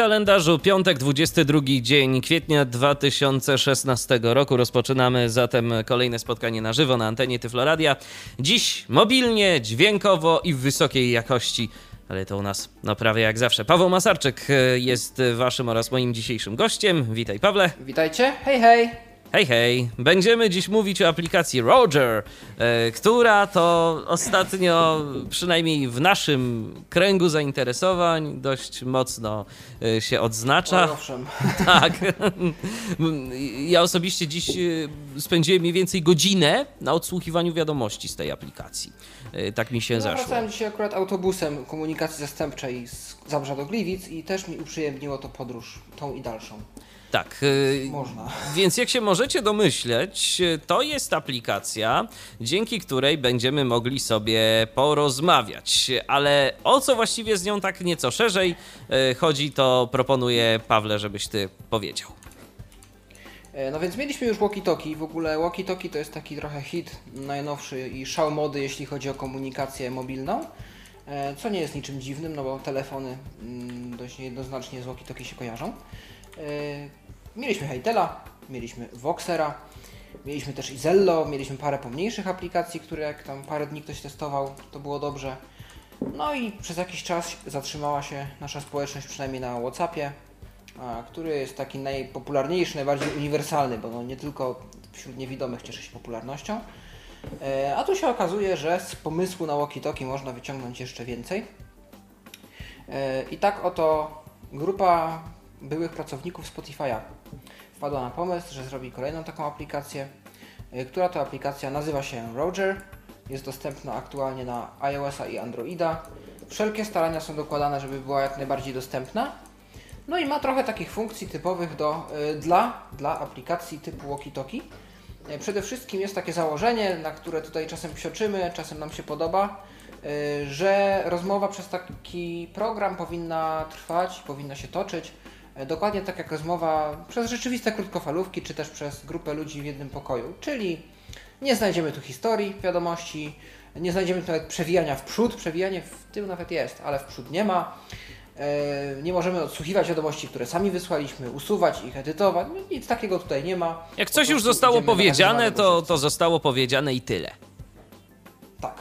Kalendarzu piątek, 22 dzień kwietnia 2016 roku. Rozpoczynamy zatem kolejne spotkanie na żywo na antenie Tyfloradia. Dziś mobilnie, dźwiękowo i w wysokiej jakości. Ale to u nas, no prawie jak zawsze. Paweł Masarczyk e, jest waszym oraz moim dzisiejszym gościem. Witaj, Pawle. Witajcie, hej hej! Hej, hej. Będziemy dziś mówić o aplikacji Roger, e, która to ostatnio, przynajmniej w naszym kręgu zainteresowań, dość mocno e, się odznacza. Oj, owszem. Tak. Ja osobiście dziś e, spędziłem mniej więcej godzinę na odsłuchiwaniu wiadomości z tej aplikacji. Tak mi się No, zaszło. wracałem dzisiaj akurat autobusem komunikacji zastępczej z Zabrza do Gliwic i też mi uprzyjemniło to podróż, tą i dalszą. Tak. e, Można. Więc jak się możecie domyśleć, to jest aplikacja, dzięki której będziemy mogli sobie porozmawiać. Ale o co właściwie z nią tak nieco szerzej e, chodzi, to proponuję Pawle, żebyś ty powiedział. E, No więc mieliśmy już walkie-talkie. W ogóle walkie-talkie to jest taki trochę hit najnowszy i szał mody, jeśli chodzi o komunikację mobilną. E, Co nie jest niczym dziwnym, no bo telefony mm, dość niejednoznacznie z walkie-talkie się kojarzą. Mieliśmy Heytela, mieliśmy Voxera, mieliśmy też Izello, mieliśmy parę pomniejszych aplikacji, które jak tam parę dni ktoś testował, to było dobrze. No i przez jakiś czas zatrzymała się nasza społeczność, przynajmniej na Whatsappie, który jest taki najpopularniejszy, najbardziej uniwersalny, bo no nie tylko wśród niewidomych cieszy się popularnością. E, A tu się okazuje, że z pomysłu na walkie-talkie można wyciągnąć jeszcze więcej. E, I tak oto grupa byłych pracowników Spotify'a wpadła na pomysł, że zrobi kolejną taką aplikację, e, która to aplikacja nazywa się Roger. Jest dostępna aktualnie na iOS-a i Androida. Wszelkie starania są dokładane, żeby była jak najbardziej dostępna. No i ma trochę takich funkcji typowych do, y, dla, dla aplikacji typu walkie-talkie. Y, Przede wszystkim jest takie założenie, na które tutaj czasem psioczymy, czasem nam się podoba, y, że rozmowa przez taki program powinna trwać, powinna się toczyć y, dokładnie tak jak rozmowa przez rzeczywiste krótkofalówki, czy też przez grupę ludzi w jednym pokoju. Czyli nie znajdziemy tu historii, wiadomości, nie znajdziemy tu nawet przewijania w przód, przewijanie w tył nawet jest, ale w przód nie ma. E, Nie możemy odsłuchiwać wiadomości, które sami wysłaliśmy, usuwać ich, edytować. No, Nic takiego tutaj nie ma. Jak coś już zostało powiedziane, to, to zostało powiedziane i tyle. Tak.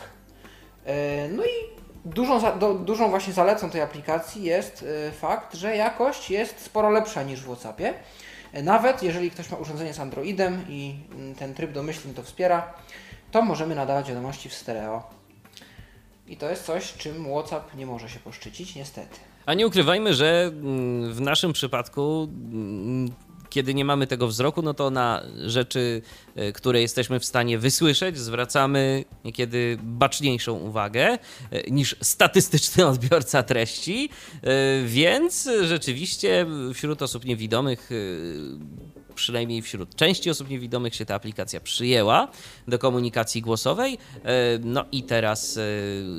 E, No i dużą, za- do, dużą właśnie zaletą tej aplikacji jest e, fakt, że jakość jest sporo lepsza niż w WhatsAppie. E, Nawet jeżeli ktoś ma urządzenie z Androidem i mm, ten tryb domyślny to wspiera, to możemy nadawać wiadomości w stereo. I to jest coś, czym WhatsApp nie może się poszczycić, niestety. A nie ukrywajmy, że mm, w naszym przypadku, mm, kiedy nie mamy tego wzroku, no to na rzeczy, e, które jesteśmy w stanie wysłyszeć, zwracamy niekiedy baczniejszą uwagę e, niż statystyczny odbiorca treści, e, więc rzeczywiście wśród osób niewidomych przynajmniej wśród części osób niewidomych się ta aplikacja przyjęła do komunikacji głosowej. E, No i teraz e,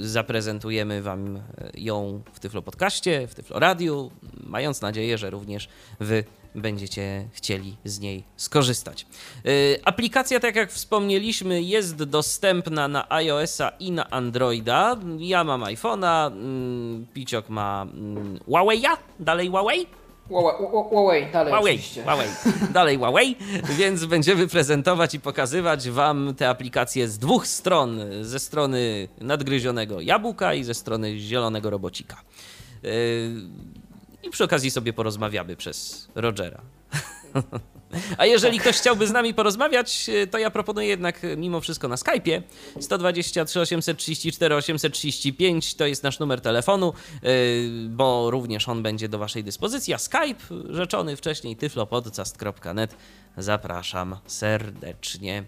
zaprezentujemy Wam ją w Tyflo Podcaście, w Tyflo Radiu, mając nadzieję, że również Wy będziecie chcieli z niej skorzystać. E, Aplikacja, tak jak wspomnieliśmy, jest dostępna na iOS-a i na Androida. Ja mam iPhone'a, mm, Piciok ma mm, Huawei'a, dalej Huawei? Huawei, dalej Huawei, oczywiście. Huawei, dalej Huawei, więc będziemy prezentować i pokazywać Wam te aplikacje z dwóch stron, ze strony nadgryzionego jabłka i ze strony zielonego robocika. Yy, I przy okazji sobie porozmawiamy przez Rogera. A jeżeli ktoś chciałby z nami porozmawiać, yy, to ja proponuję jednak yy, mimo wszystko na Skype'ie 123 834 835 to jest nasz numer telefonu, yy, bo również on będzie do waszej dyspozycji, a Skype rzeczony wcześniej tyflopodcast.net zapraszam serdecznie.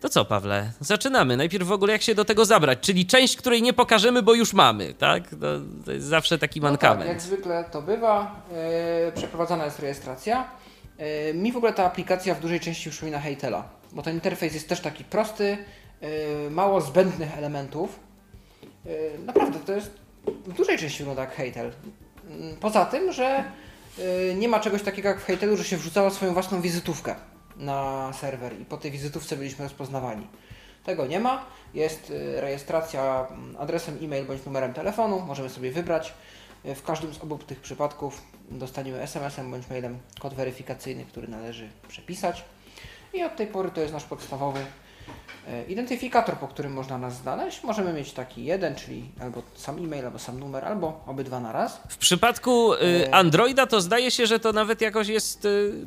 To co, Pawle? Zaczynamy. Najpierw w ogóle jak się do tego zabrać, czyli część, której nie pokażemy, bo już mamy, tak? To, to jest zawsze taki No tak, mankament. jak zwykle to bywa, e, przeprowadzana jest rejestracja. E, mi w ogóle ta aplikacja w dużej części przypomina Heytela, bo ten interfejs jest też taki prosty, e, mało zbędnych elementów. y, naprawdę to jest w dużej części wygląda jak Hejtel. Mm, Poza tym, że nie ma czegoś takiego jak w Hejtelu, że się wrzucało swoją własną wizytówkę na serwer i po tej wizytówce byliśmy rozpoznawani. Tego nie ma. Jest rejestracja mm, adresem e-mail bądź numerem telefonu. Możemy sobie wybrać. W każdym z obu tych przypadków dostaniemy SMS-em bądź mailem kod weryfikacyjny, który należy przepisać. I od tej pory to jest nasz podstawowy identyfikator, po którym można nas znaleźć. Możemy mieć taki jeden, czyli albo sam e-mail, albo sam numer, albo obydwa na raz. W przypadku y, E. Androida to zdaje się, że to nawet jakoś jest. Y,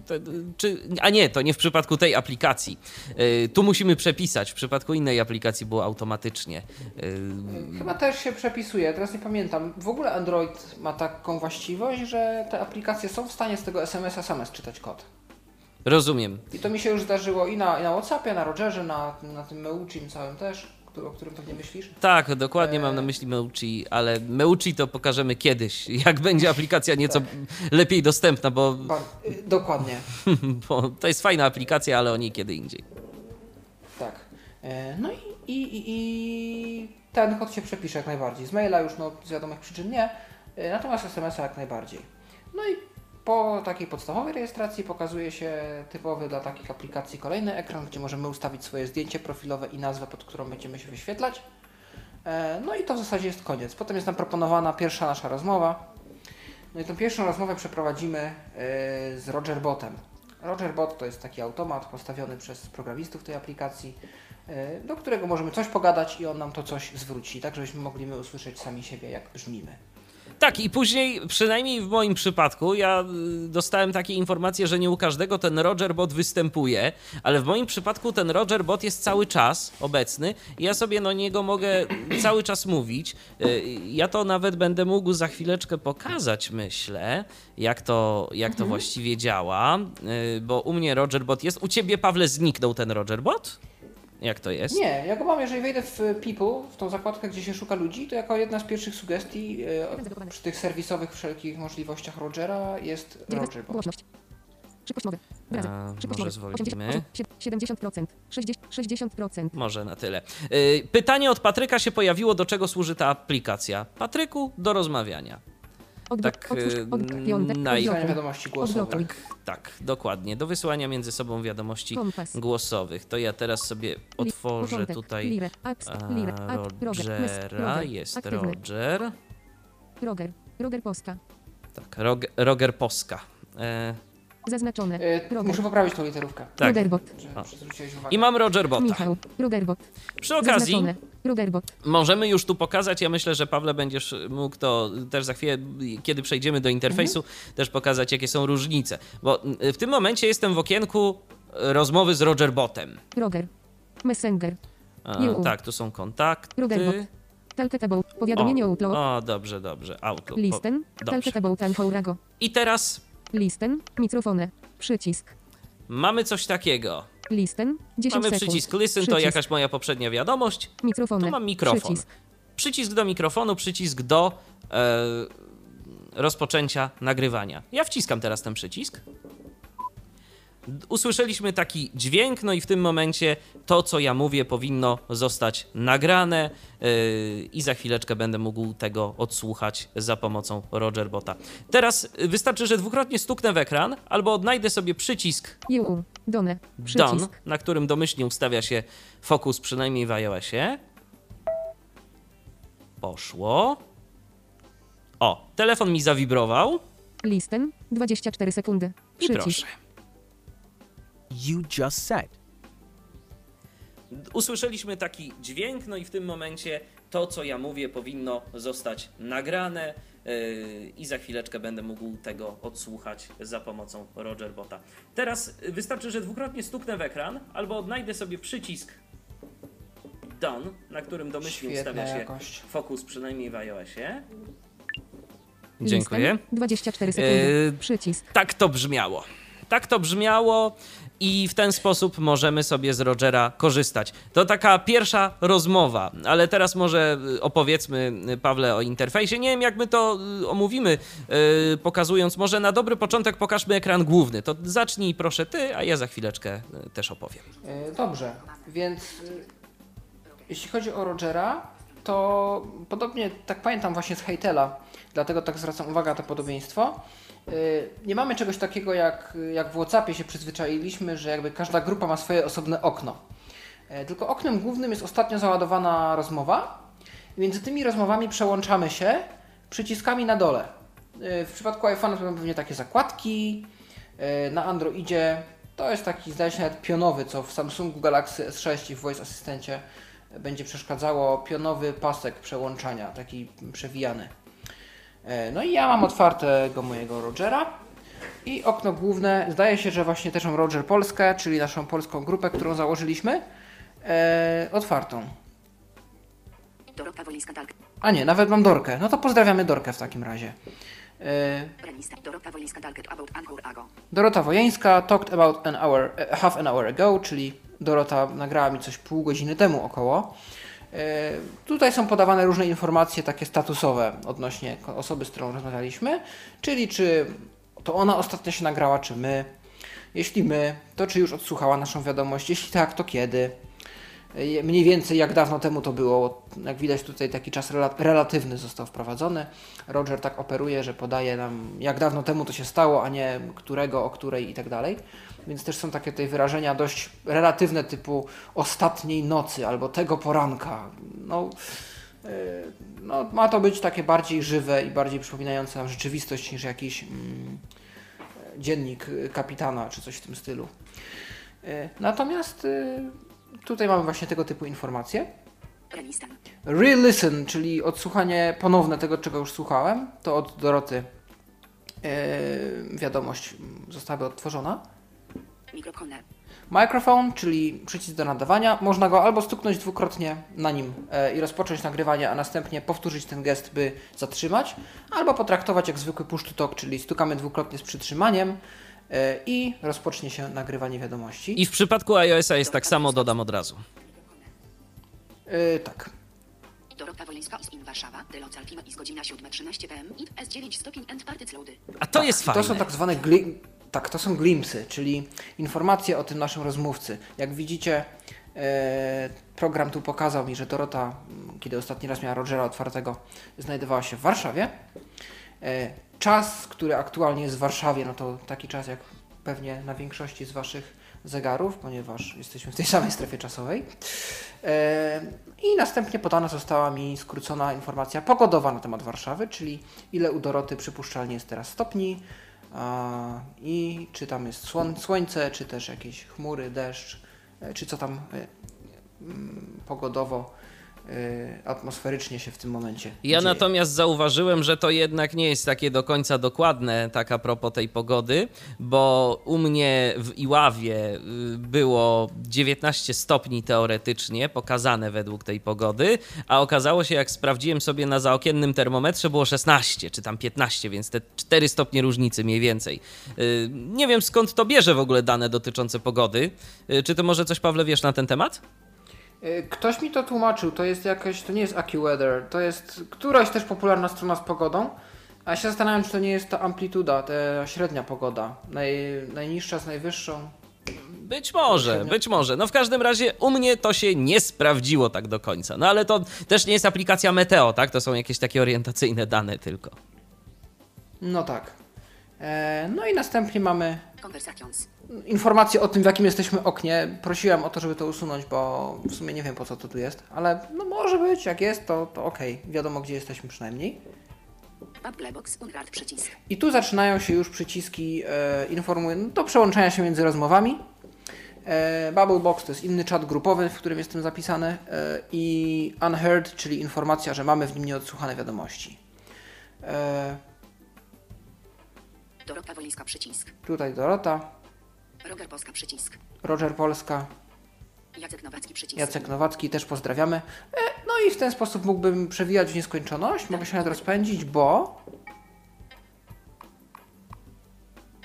czy, a nie, to nie w przypadku tej aplikacji. Y, tu musimy przepisać. W przypadku innej aplikacji było automatycznie. Y, Chyba też się przepisuje, teraz nie pamiętam. W ogóle Android ma taką właściwość, że te aplikacje są w stanie z tego SMS-a same czytać kod. Rozumiem. I to mi się już zdarzyło i na, i na Whatsappie, na Rogerze, na, na tym Meucim całym też, który, o którym pewnie myślisz. Tak, dokładnie mam na E. myśli Meucci, ale Meucci to pokażemy kiedyś, jak będzie aplikacja nieco lepiej dostępna, bo, Ba- y, dokładnie, bo to jest fajna aplikacja, ale o niej kiedy indziej. tak. E, No i, i, i, i ten kod się przepisze jak najbardziej. Z maila już no, z wiadomych przyczyn nie, e, natomiast SMS-a jak najbardziej. No i po takiej podstawowej rejestracji pokazuje się typowy dla takich aplikacji kolejny ekran, gdzie możemy ustawić swoje zdjęcie profilowe i nazwę, pod którą będziemy się wyświetlać. E, No i to w zasadzie jest koniec. Potem jest nam proponowana pierwsza nasza rozmowa. No i tą pierwszą rozmowę przeprowadzimy e, z Rogerbotem. Rogerbot to jest taki automat postawiony przez programistów tej aplikacji, e, do którego możemy coś pogadać i on nam to coś zwróci, tak żebyśmy mogli usłyszeć sami siebie, jak brzmimy. Tak, i później, przynajmniej w moim przypadku, ja y, dostałem takie informacje, że nie u każdego ten Rogerbot występuje, ale w moim przypadku ten Rogerbot jest cały czas obecny i ja sobie na niego mogę cały czas mówić. Y, Ja to nawet będę mógł za chwileczkę pokazać, myślę, jak to, jak to właściwie działa, y, bo u mnie Rogerbot jest. U ciebie, Pawle, zniknął ten Rogerbot? Jak to jest? Nie, ja go mam, jeżeli wejdę w People, w tą zakładkę, gdzie się szuka ludzi, to jako jedna z pierwszych sugestii e, przy tych serwisowych wszelkich możliwościach Rogera jest Rogerbot. Głośność. Szybkość mowy. Szybkość może mowy. zwolnimy. 70%. 60%. 60%. Może na tyle. Y, Pytanie od Patryka się pojawiło, do czego służy ta aplikacja. Patryku, do rozmawiania. Tak, otwórz, y, piątek, naj- wiadomości głosowych. Odblokuj. Tak, dokładnie. Do wysyłania między sobą wiadomości Kompas. głosowych. To ja teraz sobie otworzę początek. tutaj a. Rogera. Roger. Jest Aktywny. Roger. Roger. Roger Polska. Tak, Rog, Roger Poska. E, Zaznaczone. E, Roger. Muszę poprawić tą literówkę, tak. Rogerbot. I mam Roger Bota. Michał. Rogerbot. Przy okazji Zaznaczone. Rogerbot. Możemy już tu pokazać, ja myślę, że Pawle będziesz mógł to też za chwilę, kiedy przejdziemy do interfejsu, Mhm. też pokazać, jakie są różnice. Bo mm, w tym momencie jestem w okienku e, rozmowy z Roger Botem. Roger. Messenger. A, tak, tu są kontakty. Rogerbot. Talketable. Powiadomienie O, Outlook. o, dobrze, dobrze. Outlook. Listen. Talketable Tanhourago. I teraz Listen. Mikrofony. Przycisk. mamy coś takiego. Listen. 10 Mamy sekund. przycisk listen, to Przycisk. jakaś moja poprzednia wiadomość. Mikrofony. Tu mam mikrofon. Przycisk. Przycisk do mikrofonu, przycisk do e, rozpoczęcia nagrywania. Ja wciskam teraz ten przycisk. Usłyszeliśmy taki dźwięk, no i w tym momencie to, co ja mówię, powinno zostać nagrane yy, i za chwileczkę będę mógł tego odsłuchać za pomocą Rogerbota. Teraz wystarczy, że dwukrotnie stuknę w ekran albo odnajdę sobie przycisk EU. Done. Przycisk. na którym domyślnie ustawia się fokus, przynajmniej w iOSie. Poszło. O, telefon mi zawibrował. Listen. 24 sekundy. I Przycisk. proszę. You just said. Usłyszeliśmy taki dźwięk, no i w tym momencie to, co ja mówię, powinno zostać nagrane yy, i za chwileczkę będę mógł tego odsłuchać za pomocą Rogerbota. Teraz wystarczy, że dwukrotnie stuknę w ekran albo odnajdę sobie przycisk Done, na którym domyślnie Świetna ustawia się jakość. fokus, przynajmniej w iOSie. Dziękuję. 24 sekundy. Yy, Przycisk. Tak to brzmiało. Tak to brzmiało i w ten sposób możemy sobie z Rogera korzystać. To taka pierwsza rozmowa, ale teraz może y, opowiedzmy, y, Pawle, o interfejsie. Nie wiem, jak my to y, omówimy, pokazując. Może na dobry początek pokażmy ekran główny. To zacznij proszę ty, a ja za chwileczkę też opowiem. E, Dobrze, więc jeśli chodzi o Rogera, to podobnie, tak pamiętam właśnie z Hejtela, dlatego tak zwracam uwagę na to podobieństwo. Y, Nie mamy czegoś takiego jak, jak w Whatsappie się przyzwyczailiśmy, że jakby każda grupa ma swoje osobne okno. E, Tylko oknem głównym jest ostatnio załadowana rozmowa. Między tymi rozmowami przełączamy się przyciskami na dole. E, W przypadku iPhone'a to będą pewnie takie zakładki. e, Na Androidzie to jest taki, zdaje się, nawet pionowy, co w Samsungu Galaxy S6 i w Voice Asystencie będzie przeszkadzało pionowy pasek przełączania, taki przewijany. E, No i ja mam otwartego mojego Rogera i okno główne, zdaje się, że właśnie też mam Roger Polskę, czyli naszą polską grupę, którą założyliśmy, e, otwartą. A nie, nawet mam Dorkę. No to pozdrawiamy Dorkę w takim razie. E. Dorota Wojeńska talked about an hour, eh, half an hour ago, czyli Dorota nagrała mi coś pół godziny temu około. E, Tutaj są podawane różne informacje takie statusowe odnośnie osoby, z którą rozmawialiśmy, czyli czy to ona ostatnio się nagrała, czy my. Jeśli my, to czy już odsłuchała naszą wiadomość, jeśli tak, to kiedy. E, Mniej więcej jak dawno temu to było. Jak widać tutaj taki czas rela- relatywny został wprowadzony. Roger tak operuje, że podaje nam jak dawno temu to się stało, a nie którego, o której i tak dalej. Więc też są takie tutaj wyrażenia dość relatywne typu ostatniej nocy albo tego poranka. No, e, no ma to być takie bardziej żywe i bardziej przypominające nam rzeczywistość niż jakiś mm, dziennik y, kapitana czy coś w tym stylu. E, Natomiast y, tutaj mamy właśnie tego typu informacje. Re-listen, czyli odsłuchanie ponowne tego, czego już słuchałem, to od Doroty e, wiadomość została odtworzona. Microphone, czyli przycisk do nadawania. Można go albo stuknąć dwukrotnie na nim e, i rozpocząć nagrywanie, a następnie powtórzyć ten gest, by zatrzymać, albo potraktować jak zwykły push to talk, czyli stukamy dwukrotnie z przytrzymaniem i rozpocznie się nagrywanie wiadomości. I w przypadku iOS-a jest tak samo, dodam od razu. E, tak. Dorota Wolińska is in Warszawa. Delon Alpina is godzina 7.13 pm. It S9 stopień and party loady. A to jest fajne. To są tak zwane gli- tak, to są glimpsy, czyli informacje o tym naszym rozmówcy. Jak widzicie, e, program tu pokazał mi, że Dorota, m, kiedy ostatni raz miała Rogera otwartego, znajdowała się w Warszawie. E, czas, który aktualnie jest w Warszawie, no to taki czas jak pewnie na większości z Waszych zegarów, ponieważ jesteśmy w tej samej strefie czasowej. E, I następnie podana została mi skrócona informacja pogodowa na temat Warszawy, czyli ile u Doroty przypuszczalnie jest teraz stopni i czy tam jest słońce, czy też jakieś chmury, deszcz, e, czy co tam mm, pogodowo, atmosferycznie się w tym momencie Ja dzieje. natomiast zauważyłem, że to jednak nie jest takie do końca dokładne, tak a propos tej pogody, bo u mnie w Iławie y, było 19 stopni teoretycznie pokazane według tej pogody, a okazało się, jak sprawdziłem sobie na zaokiennym termometrze, było 16 czy tam 15, więc te 4 stopnie różnicy mniej więcej. Y, Nie wiem skąd to bierze w ogóle dane dotyczące pogody. Y, Czy ty może coś, Pawle, wiesz na ten temat? E, Ktoś mi to tłumaczył, to jest jakaś, to nie jest AccuWeather, to jest któraś też popularna strona z pogodą, a się zastanawiam, czy to nie jest ta amplituda, ta średnia pogoda, naj, najniższa z najwyższą. Być może, być może. No w każdym razie u mnie to się nie sprawdziło tak do końca. No ale to też nie jest aplikacja Meteo, tak? To są jakieś takie orientacyjne dane tylko. No tak. E, no i następnie mamy informację o tym, w jakim jesteśmy oknie. Prosiłem o to, żeby to usunąć, bo w sumie nie wiem po co to tu jest, ale no może być, jak jest, to, to okej, wiadomo gdzie jesteśmy przynajmniej. I tu zaczynają się już przyciski e, no, do przełączania się między rozmowami. E, Bubblebox to jest inny czat grupowy, w którym jestem zapisany e, i Unheard, czyli informacja, że mamy w nim nieodsłuchane wiadomości. E, Dorota Wolińska przycisk. tutaj Dorota, Roger Polska przycisk. Roger Polska, Jacek Nowacki przycisk. Jacek Nowacki też pozdrawiamy. E, no i w ten sposób mógłbym przewijać w nieskończoność, mogę się nawet rozpędzić, bo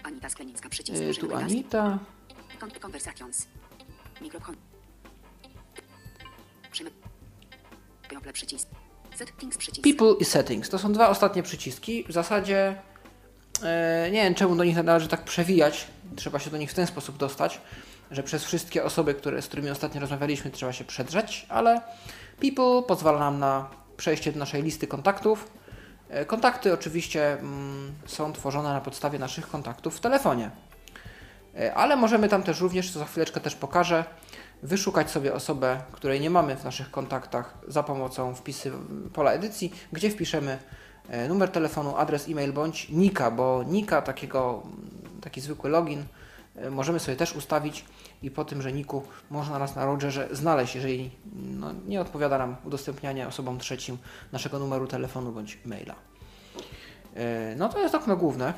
Anita Sklenicka przycisk. Użyj tu. Anita, Con- Conversations. Mikrofon. People i Settings. To są dwa ostatnie przyciski. W zasadzie nie wiem czemu do nich należy tak przewijać. Trzeba się do nich w ten sposób dostać. że przez wszystkie osoby, które, z którymi ostatnio rozmawialiśmy, trzeba się przedrzeć, ale People pozwala nam na przejście do naszej listy kontaktów. E, Kontakty oczywiście mm, są tworzone na podstawie naszych kontaktów w telefonie. E, Ale możemy tam też również, co za chwileczkę też pokażę, wyszukać sobie osobę, której nie mamy w naszych kontaktach za pomocą wpisy pola edycji, gdzie wpiszemy e, numer telefonu, adres e-mail bądź nika, bo nika takiego, mm, taki zwykły login e, możemy sobie też ustawić i po tym, że niku można nas na Rogerze znaleźć, jeżeli no, nie odpowiada nam udostępnianie osobom trzecim naszego numeru telefonu bądź maila. E, No to jest okno główne.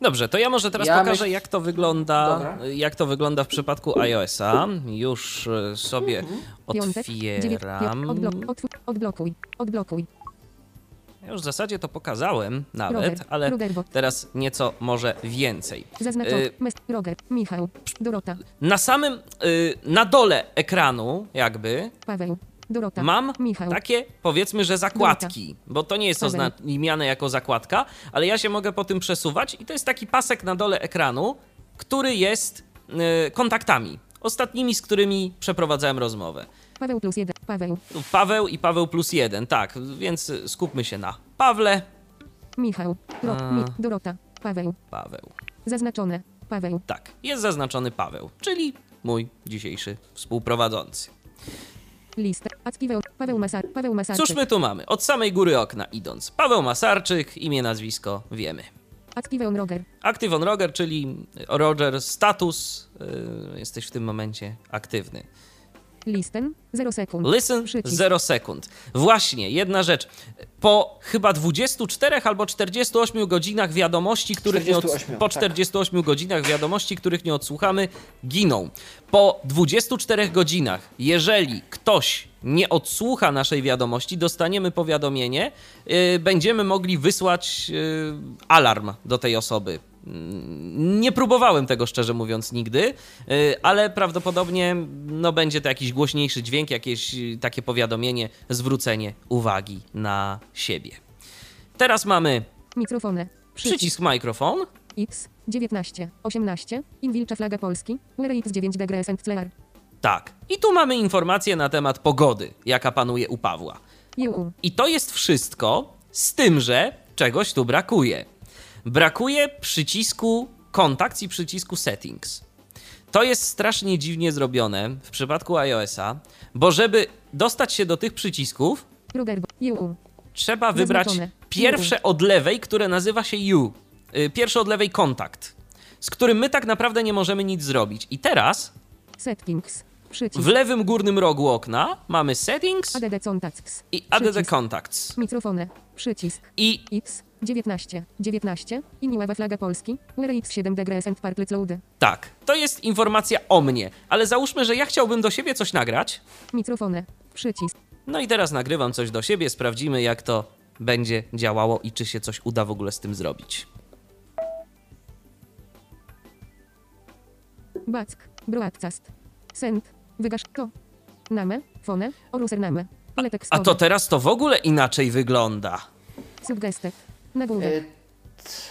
Dobrze, to ja może teraz Ja pokażę, myśl- jak to wygląda, Dobra. jak to wygląda w przypadku iOS-a. Już e, sobie Piątek. dziewięć- otwieram. odblokuj. Odblokuj. Ja już w zasadzie to pokazałem nawet, Roger. ale Rogerbot. teraz nieco może więcej. Zaznaczony. Y- Roger. Michał. Dorota. Na samym, y, na dole ekranu jakby Paweł. Dorota. mam Michał. takie powiedzmy, że zakładki, bo to nie jest oznamiane jako zakładka, ale ja się mogę po tym przesuwać i to jest taki pasek na dole ekranu, który jest y, kontaktami, ostatnimi, z którymi przeprowadzałem rozmowę. Paweł plus jeden. Paweł. Paweł i Paweł plus jeden, tak, więc skupmy się na Pawle, Michał. Ro- A. mi- Dorota. Paweł. Paweł. Zaznaczone. Paweł. Tak, jest zaznaczony Paweł, czyli mój dzisiejszy współprowadzący. Activeon. Paweł Masar. Paweł Masarczyk. Cóż my tu mamy? Od samej góry okna idąc. Paweł Masarczyk, imię, nazwisko wiemy. Activeon Roger. Active on Roger, czyli Roger status. Yy, jesteś w tym momencie aktywny. Listen. 0 sekund. Listen Przycisk. 0 sekund. Właśnie, jedna rzecz. Po chyba 24 albo 48 godzinach wiadomości, których nie od... 48, po tak. 48 godzinach wiadomości, których nie odsłuchamy, giną. Po 24 godzinach, jeżeli ktoś nie odsłucha naszej wiadomości, dostaniemy powiadomienie, yy, będziemy mogli wysłać yy, alarm do tej osoby. Nie próbowałem tego szczerze mówiąc nigdy, yy, ale prawdopodobnie no, będzie to jakiś głośniejszy dźwięk, jakieś yy, takie powiadomienie, zwrócenie uwagi na siebie. Teraz mamy Mikrofony. Przycisk. przycisk mikrofon. X. 19. 18. Inwilcza flaga Polski. Where X9 degrees and Clear. Tak. I tu mamy informacje na temat pogody, jaka panuje u Pawła. I to jest wszystko, z tym, że czegoś tu brakuje. Brakuje przycisku kontakt i przycisku settings. To jest strasznie dziwnie zrobione w przypadku iOS-a, bo żeby dostać się do tych przycisków, trzeba wybrać pierwsze od lewej, które nazywa się U. Y, Pierwsze od lewej kontakt, z którym my tak naprawdę nie możemy nic zrobić. I teraz Settings. Przycisk. w lewym górnym rogu okna mamy settings ADD Contacts. i add contacts. Mikrofony. Przycisk. I X. 19. 19. Inniława flaga Polski. Where X7 degrees and Parklets Load. Tak, to jest informacja o mnie, ale załóżmy, że ja chciałbym do siebie coś nagrać. Mikrofony. Przycisk. No i teraz nagrywam coś do siebie, sprawdzimy jak to będzie działało i czy się coś uda w ogóle z tym zrobić. Back. Broadcast. Send. Wygasz. To. Name. Fone. Orusername. Pole A to teraz to w ogóle inaczej wygląda. Suggested. Nagłówek. E,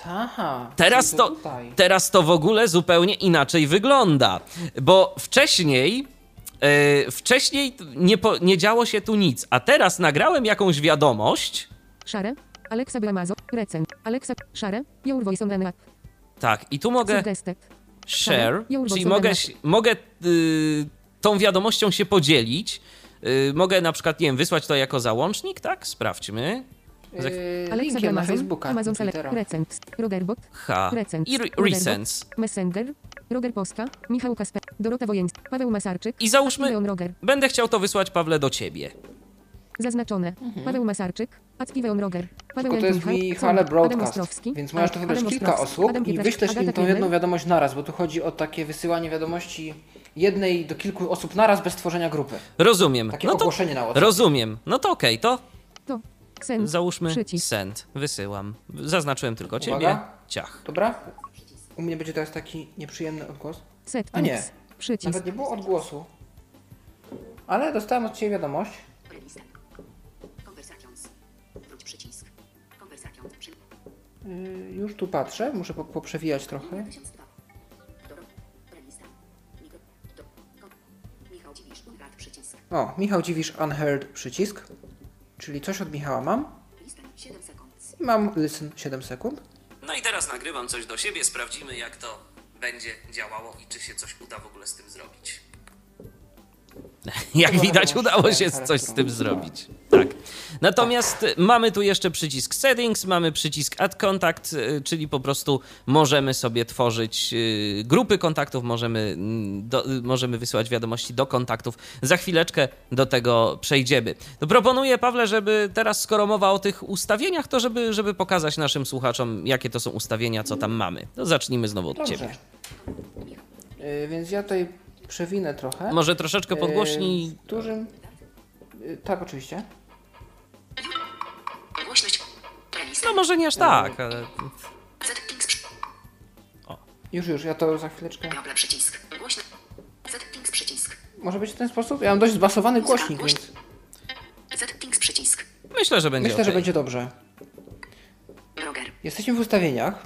Aha. Teraz czyli to, Tutaj. teraz to w ogóle zupełnie inaczej wygląda, bo wcześniej. e, wcześniej nie, po, nie działo się tu nic, a teraz nagrałem jakąś wiadomość. Szare. Alexa Blamazo. Recent. Alexa. Szare. Your voice on app. Tak, i tu mogę. Share, czyli mogę, mogę y, tą wiadomością się podzielić. Y, mogę na przykład, nie wiem, wysłać to jako załącznik, tak? Sprawdźmy. E, Alexa linkiem na Amazon. Facebooka, Amazon Select. Twittera. Recent. Rogerbot. H. Recent. I re- Rogerbot. Recents. Messenger. Roger Poska. Michał Kasper. Dorota Wojeńska. Paweł Masarczyk. I załóżmy, Leon Roger. będę chciał to wysłać, Pawle, do ciebie. Zaznaczone. Paweł Masarczyk. Activeon Roger. Paweł Tylko to jest Michał. Michale Adam Broadcast, Ostrowski. więc możesz tu Adam wybrać kilka Ostrowski. osób Adam i Pietraszek. wyślesz im Agata tą jedną wiadomość naraz, bo tu chodzi o takie wysyłanie wiadomości jednej do kilku osób naraz bez tworzenia grupy. Rozumiem. Takie No to ogłoszenie na WhatsApp. rozumiem. No to okej, to To. Send. załóżmy Przycisk. send. Wysyłam. Zaznaczyłem tylko ciebie. Uwaga. Ciach. Dobra? U mnie będzie teraz taki nieprzyjemny odgłos. Settings. A nie. Przycisk. Nawet nie było odgłosu. Ale dostałem od Ciebie wiadomość. Yy, już tu patrzę, muszę po, poprzewijać trochę. 1002. Doro. Prelisten. Mikro. O, Michał Dziwisz Unheard przycisk, czyli coś od Michała mam Listen 7 sekund. i mam listen 7 sekund. No i teraz nagrywam coś do siebie, sprawdzimy jak to będzie działało i czy się coś uda w ogóle z tym zrobić. Jak widać, udało się coś z tym zrobić. Tak. Natomiast mamy tu jeszcze przycisk settings, mamy przycisk add contact, y, czyli po prostu możemy sobie tworzyć y, grupy kontaktów, możemy, mm, do, y, możemy wysyłać wiadomości do kontaktów. Za chwileczkę do tego przejdziemy. To proponuję, Pawle, żeby teraz, skoro mowa o tych ustawieniach, to żeby, żeby pokazać naszym słuchaczom, jakie to są ustawienia, co tam mamy. To zacznijmy znowu od Dobrze. ciebie. Yy, więc ja tutaj przewinę trochę. Może troszeczkę Yy, podgłośnij. W dużym... Yy, tak, oczywiście. Głośność. No może nie aż tak, ale... Przy- Już, już, ja to za chwileczkę... Google przycisk. Głośno. Settings przycisk. Może być w ten sposób? Ja mam dość zbasowany głośnik, więc Settings przycisk. Myślę, że będzie myślę, że okej. będzie dobrze. Roger. Jesteśmy w ustawieniach.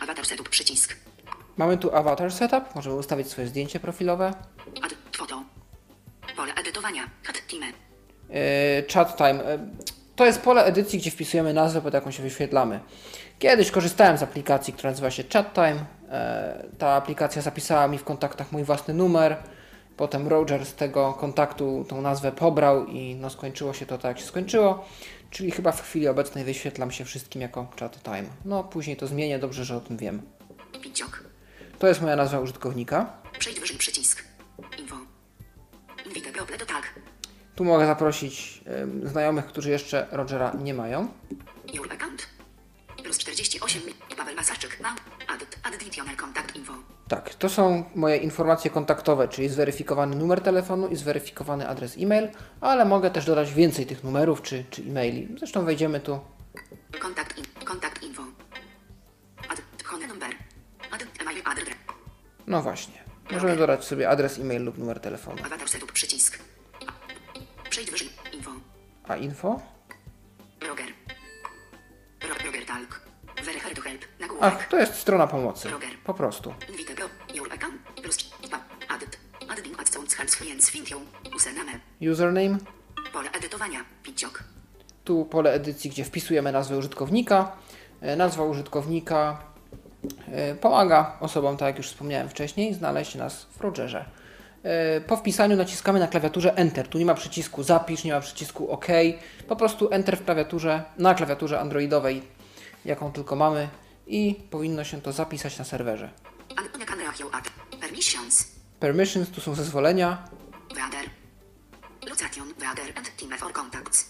Avatar setup przycisk. Mamy tu avatar setup, możemy ustawić swoje zdjęcie profilowe. Add. Pole edytowania. Yy, chat time. Yy, To jest pole edycji, gdzie wpisujemy nazwę, pod jaką się wyświetlamy. Kiedyś korzystałem z aplikacji, która nazywa się Chat Time. Yy, Ta aplikacja zapisała mi w kontaktach mój własny numer. Potem Roger z tego kontaktu tą nazwę pobrał i no skończyło się to tak, jak się skończyło. Czyli chyba w chwili obecnej wyświetlam się wszystkim jako Chat Time. No później to zmienię, dobrze, że o tym wiem. Piciok. To jest moja nazwa użytkownika. Przejdź wyżej przycisk. Info. Invite to tak. Tu mogę zaprosić yy, znajomych, którzy jeszcze Rogera nie mają. Your account. Plus 48. Paweł Masarczyk. Add. Additional contact info. Tak, to są moje informacje kontaktowe, czyli zweryfikowany numer telefonu i zweryfikowany adres e-mail, ale mogę też dodać więcej tych numerów czy, czy e-maili. Zresztą wejdziemy tu. Contact in. Contact info. Phone number. Add. Email address. No właśnie. Możemy dodać sobie adres e-mail lub numer telefonu. Setup przycisk. Przejdź wyżej. Info. A info? Roger. Ro Roger Talk. Very to help. Ach, to jest strona pomocy. Po prostu. Username. Pole edytowania. Tu pole edycji, gdzie wpisujemy nazwę użytkownika. E, Nazwa użytkownika pomaga osobom, tak jak już wspomniałem wcześniej, znaleźć nas w Rogerze. E, Po wpisaniu naciskamy na klawiaturze Enter. Tu nie ma przycisku zapisz, nie ma przycisku OK. Po prostu Enter w klawiaturze, na klawiaturze androidowej, jaką tylko mamy i powinno się to zapisać na serwerze. Permissions. Permissions, tu są zezwolenia. Location. Weather and team for contacts.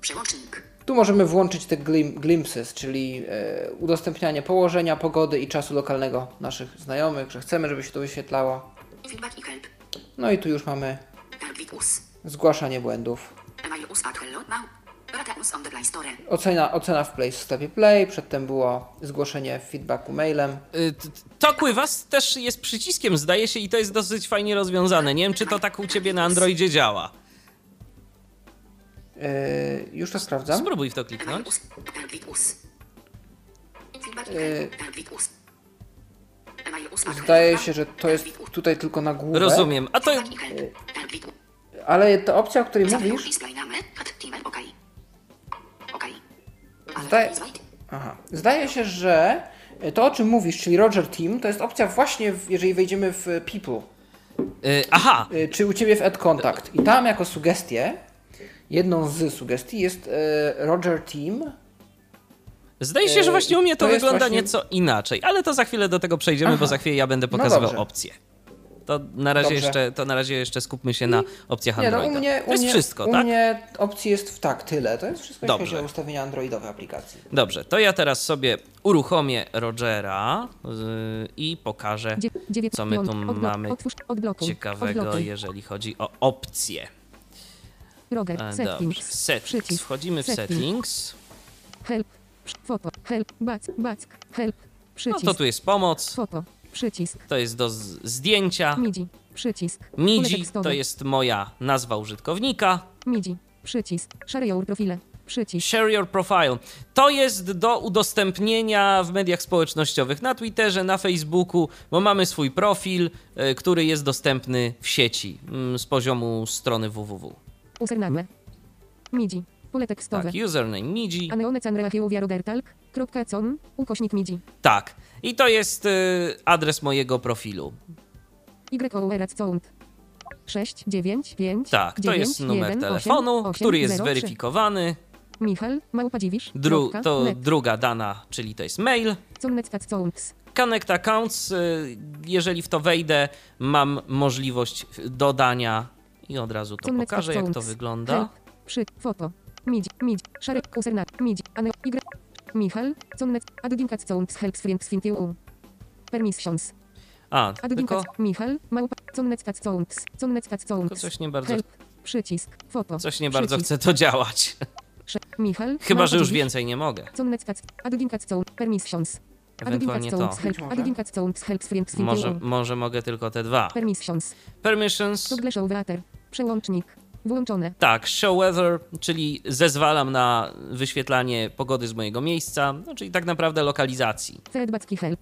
Przełącznik. Tu możemy włączyć te glim, glimpses, czyli e, udostępnianie położenia, pogody i czasu lokalnego naszych znajomych, że chcemy, żeby się to wyświetlało. Feedback i help. No i tu już mamy zgłaszanie błędów. Ocena, ocena w Play w sklepie Play, przedtem było zgłoszenie feedbacku mailem. Y, t- Talk with Us też jest przyciskiem, zdaje się, i to jest dosyć fajnie rozwiązane. Nie wiem, czy to tak u ciebie na Androidzie działa. E, już to sprawdzam. Spróbuj w to kliknąć. Yy. at Zdaje się, że to jest tutaj tylko na główę. Rozumiem. A to us. Ale ta opcja, o której mówisz. Zdaje- aha, zdaje się, że to o czym mówisz, czyli Roger Team, to jest opcja właśnie, w, jeżeli wejdziemy w People. Aha, czy u Ciebie w Add Contact. I tam jako sugestię, jedną z sugestii jest e, Roger Team. zdaje się, że Yy, właśnie u mnie to, to wygląda właśnie- nieco inaczej, ale to za chwilę do tego przejdziemy, bo Aha. za chwilę ja będę No pokazywał dobrze. opcje. To na, razie Dobrze. jeszcze, to na razie jeszcze skupmy się na opcjach Nie, no Androida. u mnie, to jest u mnie, wszystko, u tak? mnie opcji jest w tak, tyle. To jest wszystko, jeśli Dobrze. chodzi o ustawienia androidowe aplikacji. Dobrze, to ja teraz sobie uruchomię Rogera yy, i pokażę Co my tu mamy ciekawego, jeżeli chodzi o opcje. Roger, E, Dobrze, settings. settings. Wchodzimy w settings. Help. Foto. Help. Back. Back. Help. No Przycisk. to tu jest pomoc, Foto. Przycisk. to jest do zdjęcia. MIDI. Przycisk. Tekstowe. to jest moja nazwa użytkownika. MIDI. Przycisk. Share your profile. Przycisk. Share your profile. To jest do udostępnienia w mediach społecznościowych, na Twitterze, na Facebooku, bo mamy swój profil, y, który jest dostępny w sieci mm, z poziomu strony www. Username. MIDI. Pole tekstowe. Tak, username MIDI. Aneone canreachieuvia rodertalk. Kropka com. Ukośnik MIDI. Tak. I to jest y, adres mojego profilu. YOURAC count. 6, 9, 5, Tak, to 9, jest numer 1, telefonu, 8, który jest 0, 3. zweryfikowany. Michal, małpa dziwisz. Dru, to net. druga dana, czyli to jest mail. Connect Accounts, y, jeżeli w to wejdę, mam możliwość dodania i od razu to pokażę, jak to wygląda. Przy. Foto. MIDI. MIDI. Szarek. Username. MIDI. Ane. Y. Michal. Connet. Adding cat counts helps friends find you. Permissions. A, tylko. Michal. Małpa. Connet cat counts. Connet tylko counts. coś nie bardzo, Help. Przycisk. Foto. coś nie bardzo chce to działać. Michal. Chyba, że już więcej nie mogę. Connet cat. Adding cat counts. Permissions. Ewentualnie to. może. Może mogę tylko te dwa. Permissions. Permissions. Przełącznik. Włączone. Tak, show weather, czyli zezwalam na wyświetlanie pogody z mojego miejsca, no, czyli tak naprawdę lokalizacji. Feedbacki help.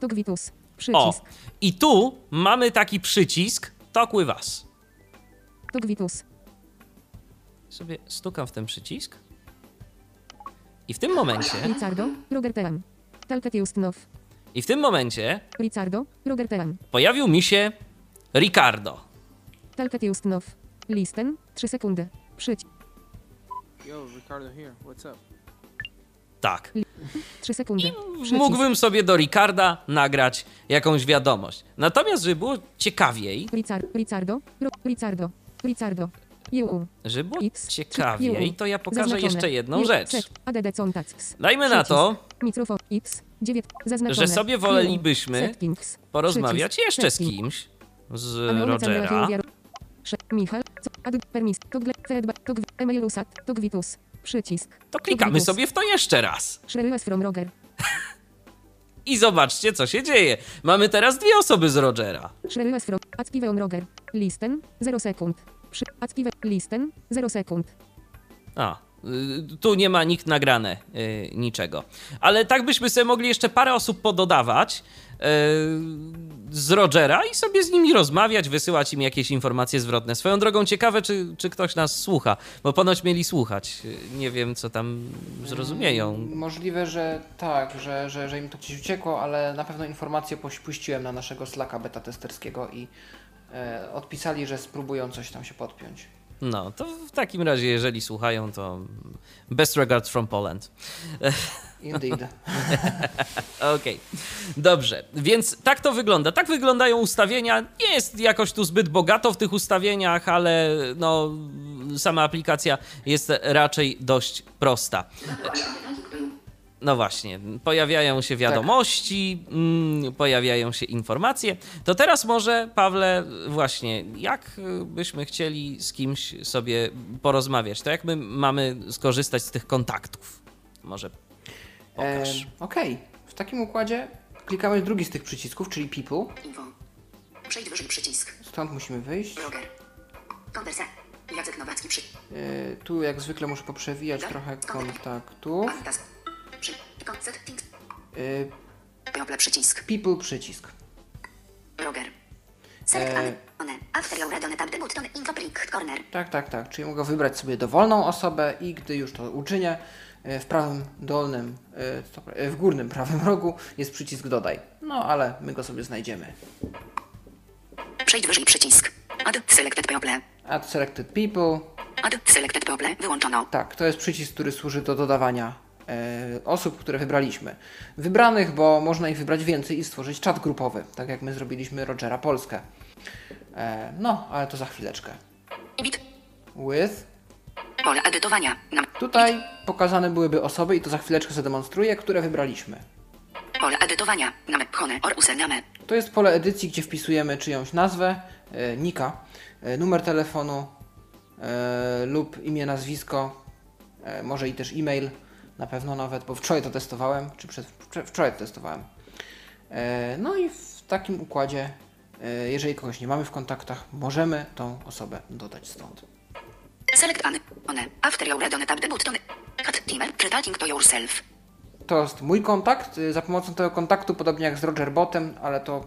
Togwitus. O, Przycisk. i tu mamy taki przycisk Talk with us. Togwitus. Sobie stukam w ten przycisk. I w tym momencie, Ricardo. Roger. Talket Justnow. i w tym momencie Ricardo. Roger pojawił mi się Ricardo. Talket Justnow. Listen. 3 sekundy. Przycisk. Yo, Ricardo here. What's up? Tak. 3 sekundy. Przycisk. Mógłbym sobie do Ricarda nagrać jakąś wiadomość. Natomiast, żeby było ciekawiej, Ricar- Ricardo. Ricardo. Ricardo. EU. żeby było X. ciekawiej, to ja pokażę Zaznaczone. jeszcze jedną Je- rzecz. contacts. Dajmy na to, Mikrofon X. 9. Zaznaczone. że sobie wolelibyśmy porozmawiać jeszcze z kimś, z Rogera. Michal. Co? Ad. Permis. Togle. Feedback. Togw. Emailusat. Togwitus. Przycisk. To klikamy sobie w to jeszcze raz. From Roger. I zobaczcie, co się dzieje. Mamy teraz dwie osoby z Rogera. Shrewilas from. On Roger. Listen. 0 sekund. Przy. Active. Listen. 0 sekund. A, tu nie ma nikt nagrane y, niczego. Ale tak byśmy sobie mogli jeszcze parę osób pododawać y, z Rogera i sobie z nimi rozmawiać, wysyłać im jakieś informacje zwrotne. Swoją drogą ciekawe, czy, czy ktoś nas słucha, bo ponoć mieli słuchać. Y, Nie wiem, co tam zrozumieją. Możliwe, że tak, że, że, że im to gdzieś uciekło, ale na pewno informację puściłem na naszego Slacka beta testerskiego i e, odpisali, że spróbują coś tam się podpiąć. No, to w takim razie, jeżeli słuchają, to best regards from Poland. Indeed. Okej, dobrze, więc tak to wygląda. Tak wyglądają ustawienia. Nie jest jakoś tu zbyt bogato w tych ustawieniach, ale no, sama aplikacja jest raczej dość prosta. No właśnie, pojawiają się wiadomości, mm, pojawiają się informacje. To teraz może, Pawle, właśnie, jak byśmy chcieli z kimś sobie porozmawiać? To jak my mamy skorzystać z tych kontaktów? Może pokaż. E, Okej, w takim układzie klikamy drugi z tych przycisków, czyli People. Info. Przejdź wyżej przycisk. Stąd musimy wyjść. Roger. Konwersa. Jacek Nowacki przy... E, tu jak zwykle muszę poprzewijać trochę kontaktów. Antas. Przy... People przycisk. people przycisk. Roger. Select E. one. After your radio tab debut. Info prick. Corner. Tak, tak, tak. Czyli mogę wybrać sobie dowolną osobę i gdy już to uczynię, e, w prawym dolnym, e, co pra- e, w górnym prawym rogu jest przycisk dodaj. No ale my go sobie znajdziemy. Przejdź wyżej przycisk. Add selected people. Add selected people. Add selected people. Wyłączono. Tak, to jest przycisk, który służy do dodawania osób, które wybraliśmy. Wybranych, bo można ich wybrać więcej i stworzyć czat grupowy, tak jak my zrobiliśmy Rogera Polskę. E, no, ale to za chwileczkę. With. Pole edytowania. Tutaj pokazane byłyby osoby, i to za chwileczkę zademonstruję, które wybraliśmy. Pole edytowania. To jest pole edycji, gdzie wpisujemy czyjąś nazwę, e, nika, e, numer telefonu e, lub imię, nazwisko, e, może i też e-mail, na pewno nawet, bo wczoraj to testowałem, czy przed, wczor- wczoraj to testowałem. E, no i w takim układzie, e, jeżeli kogoś nie mamy w kontaktach, możemy tą osobę dodać stąd. Select an one. After you read on tap the button. Cut timer. To yourself. To jest mój kontakt. Y, Za pomocą tego kontaktu, podobnie jak z Roger Botem, ale to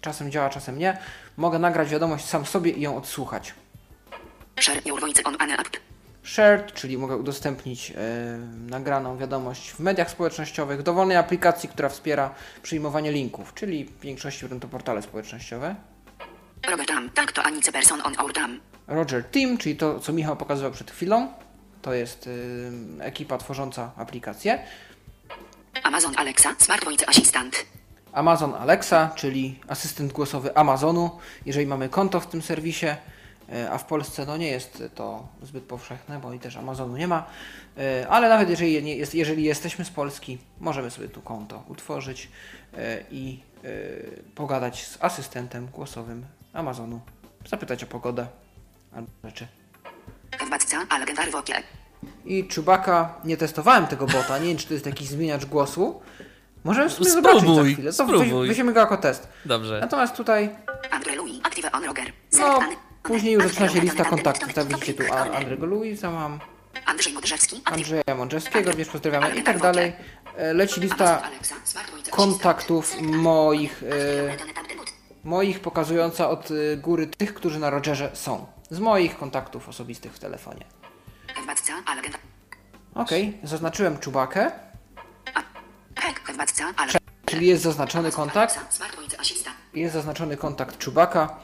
czasem działa, czasem nie, mogę nagrać wiadomość sam sobie i ją odsłuchać. Share your voice on an app. Shared, czyli mogę udostępnić e, nagraną wiadomość w mediach społecznościowych, dowolnej aplikacji, która wspiera przyjmowanie linków, czyli w większości będą to portale społecznościowe. Robert Tam. Tak to Anice person on our Tam. Roger Team, czyli to, co Michał pokazywał przed chwilą, to jest y, ekipa tworząca aplikację. Amazon Alexa. Smart voice assistant. Amazon Alexa, czyli asystent głosowy Amazonu, jeżeli mamy konto w tym serwisie, e, a w Polsce no nie jest to zbyt powszechne, bo i też Amazonu nie ma, e, ale nawet jeżeli, nie jest, jeżeli jesteśmy z Polski, możemy sobie tu konto utworzyć e, i e, pogadać z asystentem głosowym Amazonu, zapytać o pogodę albo rzeczy. I Chewbacca, nie testowałem tego bota, nie wiem czy to jest jakiś zmieniacz głosu. Możemy sobie Spróbuj, zobaczyć za chwilę. To spróbuj. weź- weźmiemy go jako test. Dobrze. Natomiast tutaj Andre Louis. Active on Roger. No, później już zaczyna się lista kontaktów. Tak widzicie tu Click A- on Andrzego Luisa, mam Andrzej Modrzewski. Active. Andrzeja Mądrzewskiego, wiesz, pozdrawiamy i tak dalej. E, Leci lista Alexa. Smart voice kontaktów moich, e, moich pokazująca od e, góry tych, którzy na Rogerze są. Z moich kontaktów osobistych w telefonie. Władca Algendar. Okej, zaznaczyłem Czubakę, Hek. Czyli jest zaznaczony kontakt. Smart. Jest zaznaczony kontakt Czubaka.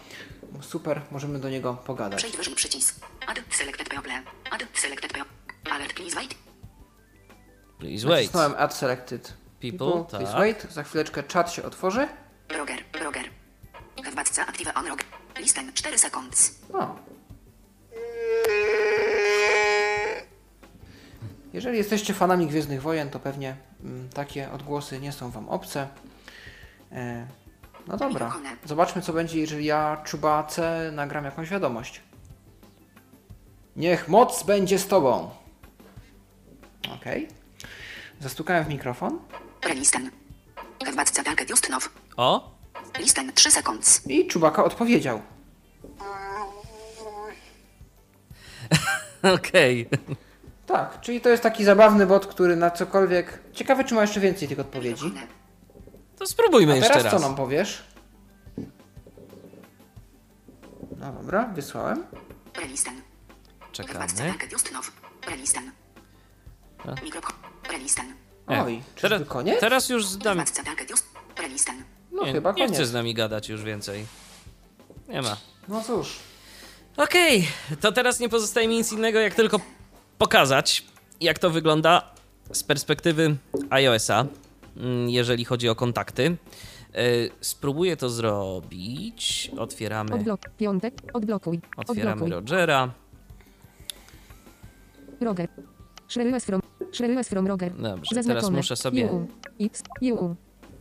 Super, możemy do niego pogadać. Przejdź wyżej przycisk. Add selected people. Add selected people. Alert please wait. Please wait. Nacisnąłem Add Selected People, Please tak. wait. Za chwileczkę czat się otworzy. Roger. Roger. Władca active on Roger. Listen 4 seconds. O. Jeżeli jesteście fanami Gwiezdnych Wojen, to pewnie mm, takie odgłosy nie są Wam obce. E, no dobra, zobaczmy co będzie, jeżeli ja Czubace nagram jakąś wiadomość. Niech moc będzie z Tobą. Okej. Zastukałem w mikrofon Listen. Władca target just now. O, Listen 3 seconds. i Czubaka odpowiedział. okej. Tak, czyli to jest taki zabawny bot, który na cokolwiek... Ciekawe, czy ma jeszcze więcej tych odpowiedzi. Spróbujmy A jeszcze teraz co raz. nam powiesz? No dobra, wysłałem. Władca Czekamy. E, Oj, czy teraz, to koniec? teraz już z nami... Władca target just. Listen. No nie, chyba nie koniec. chce z nami gadać już więcej. Nie ma. No cóż. Okej, to teraz nie pozostaje mi nic innego, jak tylko pokazać, jak to wygląda z perspektywy iOS-a, jeżeli chodzi o kontakty. Y, Spróbuję to zrobić. Otwieramy, Odblok. Piątek. Odblokuj. otwieramy Odblokuj. Rogera. Roger. Shrewiles from. Shrewiles from Roger. Dobrze, Zaznaczone. teraz muszę sobie UU. X. UU.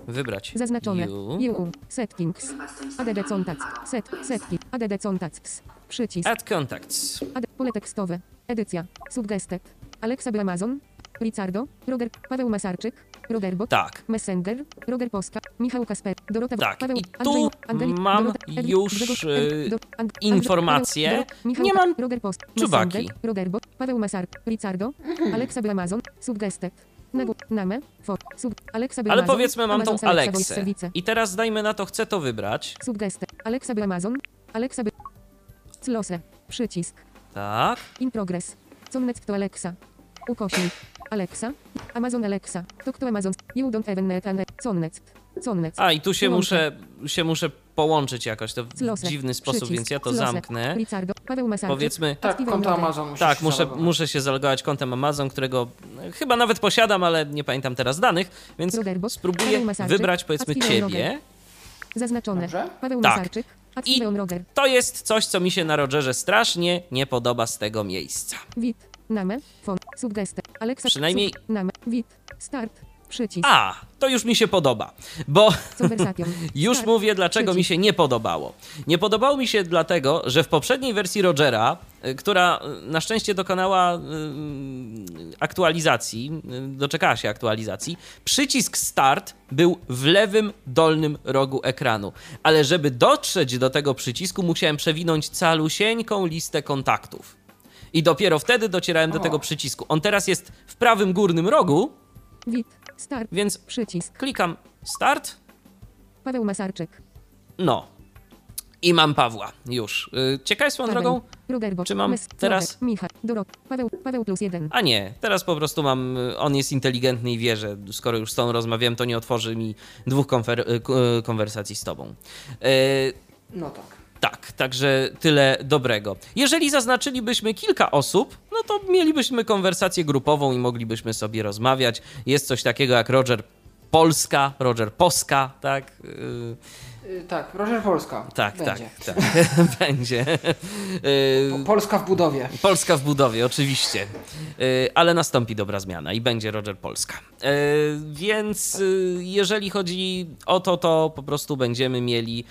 wybrać Zaznaczone. U. UU. Settings. ADD contacts. Set. Setki. ADD contacts. Przycisk. Add contacts. Ad, pole tekstowe. Edycja. Suggested. Alexa by Amazon. Ricardo. Roger. Paweł Masarczyk. Rogerbot. Tak. Messenger. Roger Poska. Michał Kasper. Dorota. Tak, Paweł. i Andrzej, tu Angelik, mam Dorota, już, Grzegorz, y, Do- And- Andrzej, informacje. Dorota, Michał, Nie mam Roger Post. Messenger. Rogerbot. Paweł Masarczyk. Ricardo. Alexa by Amazon. Suggested. Nagu, name, for, sub, Alexa by Ale powiedzmy, mam Amazon tą Alexa. Service. I teraz dajmy na to, chcę to wybrać. Suggested. Alexa by Amazon. Alexa by... Close. Przycisk. Tak. In progress. Connect to Alexa. Ukośnik. Alexa. Amazon Alexa. Talk to Amazon. You don't even net and Connect. Connect. A, i tu się muszę, się muszę połączyć jakoś to w Close. dziwny sposób, Przycisk. więc ja to Close. zamknę. Ricardo. Paweł Masarczyk. Powiedzmy, Tak, konto. Amazon musi tak, się muszę, zalogować. muszę się zalogować kontem Amazon, którego e, chyba nawet posiadam, ale nie pamiętam teraz danych, więc spróbuję Masarczyk. wybrać powiedzmy ciebie. Roger. Zaznaczone. Dobrze. Paweł Tak. Masarczyk. I- Roger. To jest coś, co mi się na Rogerze strasznie nie podoba z tego miejsca. Wit. Name. Fon. Suggested. Alexa. Przynajmniej- Sub, name. Wit. Start. Przycisk. A, to już mi się podoba, bo. Już Start. mówię, dlaczego mi Przycisk. się nie podobało. Nie podobało mi się dlatego, że w poprzedniej wersji Rogera, y, która y, na szczęście dokonała y, aktualizacji, doczekała się aktualizacji, przycisk Start był w lewym dolnym rogu ekranu. Ale żeby dotrzeć do tego przycisku, musiałem przewinąć calusieńką listę kontaktów. I dopiero wtedy docierałem do O. tego przycisku. On teraz jest w prawym górnym rogu, Wit. Start. więc Przycisk. klikam start. Paweł Masarczyk. No. I mam Pawła już. Yy, Ciekawe swoją Paweł. drogą? Ruderbo. Czy mam Mys- teraz- Sławek, Michał. Dorok. Paweł. Paweł plus jeden. A nie, teraz po prostu mam. y, On jest inteligentny i wie, że skoro już z tą rozmawiałem, to nie otworzy mi dwóch konfer- y, y, konwersacji z tobą. No tak. Tak, także tyle dobrego. Jeżeli zaznaczylibyśmy kilka osób, no to mielibyśmy konwersację grupową i moglibyśmy sobie rozmawiać. Jest coś takiego jak Roger Polska, Roger Poska, tak? Yy, Y, tak, Roger Polska. tak, Będzie. tak, tak. Będzie. Po- Yy, Polska w budowie. Polska w budowie, oczywiście. Yy, ale nastąpi dobra zmiana i będzie Roger Polska. Yy, więc jeżeli chodzi o to, to po prostu będziemy mieli.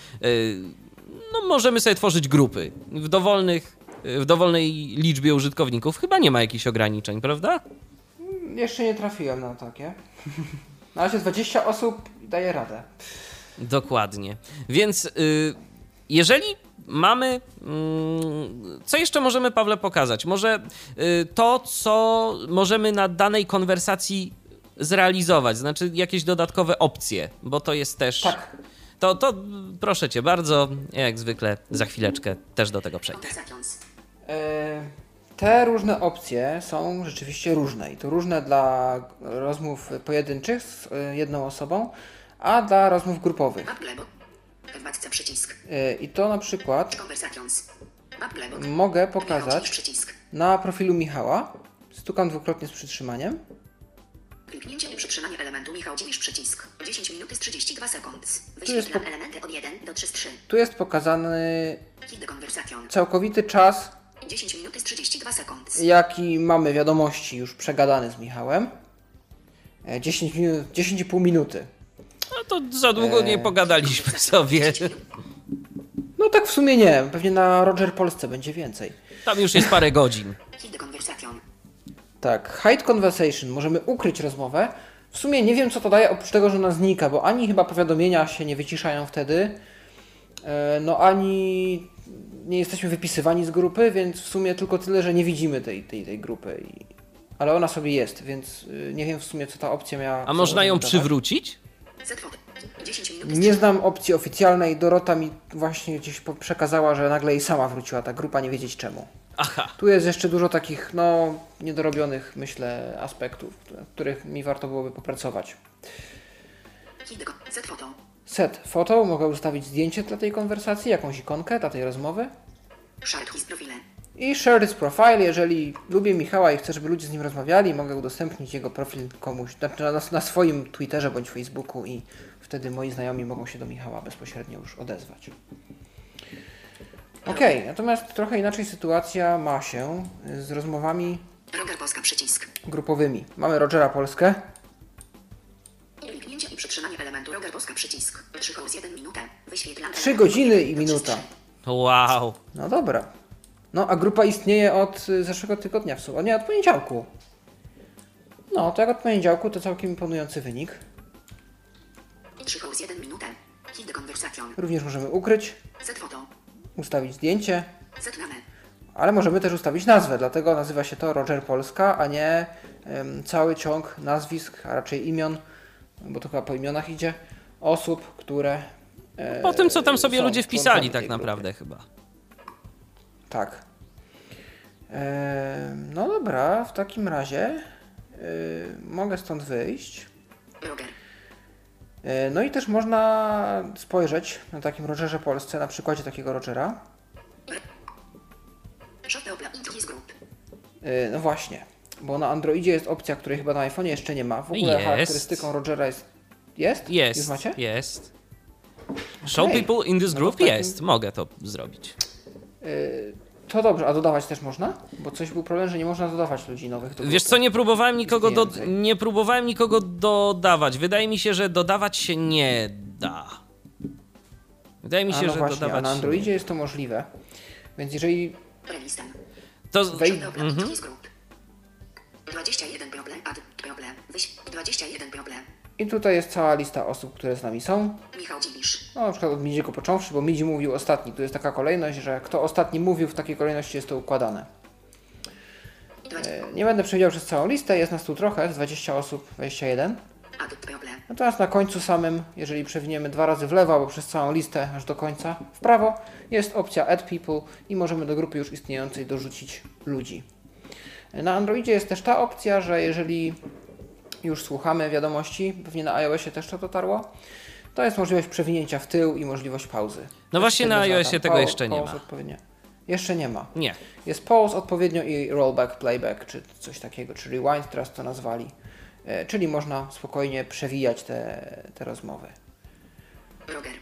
Możemy sobie tworzyć grupy w dowolnych. W dowolnej liczbie użytkowników chyba nie ma jakichś ograniczeń, prawda? Jeszcze nie trafiłem na takie. Na razie 20 osób daje radę. Dokładnie. Więc y, jeżeli mamy. mm, co jeszcze możemy, Pawle, pokazać? Może y, to, co możemy na danej konwersacji zrealizować, znaczy jakieś dodatkowe opcje, bo to jest też. Tak. To, to proszę cię bardzo, jak zwykle za chwileczkę też do tego przejdę. E, Te różne opcje są rzeczywiście różne i to różne dla rozmów pojedynczych z e, jedną osobą, a dla rozmów grupowych. E, I to na przykład mogę pokazać na profilu Michała. Stukam dwukrotnie z przytrzymaniem. Kliknięcie i przytrzymanie elementu Michał Dziwisz przycisk. 10 minut z 32 sekund. Wyświetlam po- elementy od 1 do 3 z 3. Tu jest pokazany całkowity czas, 10 minut z 32 sekund. jaki mamy wiadomości już przegadany z Michałem. E, 10 minut, 10,5 minuty. No to za długo nie pogadaliśmy sobie. No tak w sumie nie, pewnie na Roger Polsce będzie więcej. Tam już jest parę godzin. Tak, hide conversation, możemy ukryć rozmowę. W sumie nie wiem co to daje oprócz tego, że ona znika, bo ani chyba powiadomienia się nie wyciszają wtedy, e, no ani nie jesteśmy wypisywani z grupy, więc w sumie tylko tyle, że nie widzimy tej, tej, tej grupy. I... Ale ona sobie jest, więc y, nie wiem w sumie co ta opcja miała. A można ją przywrócić? Set foto. 10 minut z Nie znam opcji oficjalnej. Dorota mi właśnie gdzieś przekazała, że nagle jej sama wróciła ta grupa, nie wiedzieć czemu. Aha. Tu jest jeszcze dużo takich, no, niedorobionych, myślę, aspektów, których mi warto byłoby popracować. Set foto. Set foto, mogę ustawić zdjęcie dla tej konwersacji, jakąś ikonkę dla tej rozmowy. Shared his profile. I share this profile, jeżeli lubię Michała i chcę, żeby ludzie z nim rozmawiali, mogę udostępnić jego profil komuś, znaczy na, na swoim Twitterze bądź Facebooku i wtedy moi znajomi mogą się do Michała bezpośrednio już odezwać. Okej, natomiast trochę inaczej sytuacja ma się z rozmowami Roger Polska przycisk. grupowymi. Mamy Rogera Polskę, Kliknięcie i przytrzymanie elementu Roger Polska przycisk. 3 hours 1 minutę. Wyświetlam 3 element godziny od i 1 do minuta. 3. Wow. No dobra. No, a grupa istnieje od y, zeszłego tygodnia w sumie. O nie, od poniedziałku. No, to jak od poniedziałku to całkiem imponujący wynik. 3 hours 1 minutę. Hit de conversation. Również możemy ukryć, Set foto. Ustawić zdjęcie, ale możemy też ustawić nazwę, dlatego nazywa się to Roger Polska, a nie em, cały ciąg nazwisk, a raczej imion, bo to chyba po imionach idzie, osób, które. e, Po tym, co tam sobie ludzie wpisali, tak tej grupy. naprawdę chyba. Tak. Em, no dobra, w takim razie y, mogę stąd wyjść. Roger. E, No i też można spojrzeć na takim Rogerze Polsce, na przykładzie takiego Rogera. E, No właśnie, bo na Androidzie jest opcja, której chyba na iPhone'ie jeszcze nie ma. W ogóle Jest. charakterystyką Rogera jest... Jest? Jest. Już macie? Jest. Show Okej. people in this No group w takim- jest. Mogę to zrobić. To dobrze, a dodawać też można? Bo coś był problem, że nie można dodawać ludzi nowych do Wiesz co, nie próbowałem nikogo, do, nie próbowałem nikogo dodawać. Wydaje mi się, że dodawać się nie da. Wydaje mi A się, no że właśnie, a dodawać na się Androidzie jest to możliwe. Więc jeżeli. To, Wej- mhm. his group. 21 problem. Add problem. Wyś 21 problem. I tutaj jest cała lista osób, które z nami są. Michał Dziwisz. No, na przykład od Midziego począwszy, bo Midzi mówił ostatni. Tu jest taka kolejność, że kto ostatni mówił, w takiej kolejności jest to układane. E, Nie będę przewijał przez całą listę, jest nas tu trochę, z 20 osób, 21. Add People. Natomiast na końcu samym, jeżeli przewiniemy dwa razy w lewo albo przez całą listę aż do końca w prawo, jest opcja Add People i możemy do grupy już istniejącej dorzucić ludzi. Na Androidzie jest też ta opcja, że jeżeli już słuchamy wiadomości, pewnie na iOSie też to dotarło, to jest możliwość przewinięcia w tył i możliwość pauzy. No właśnie na iOSie tego Pau- jeszcze nie pause ma. Odpowiednio. Jeszcze nie ma. Nie. Jest pause odpowiednio i rollback, playback, czy coś takiego, czy rewind, teraz to nazwali. E, Czyli można spokojnie przewijać te, te rozmowy. Roger.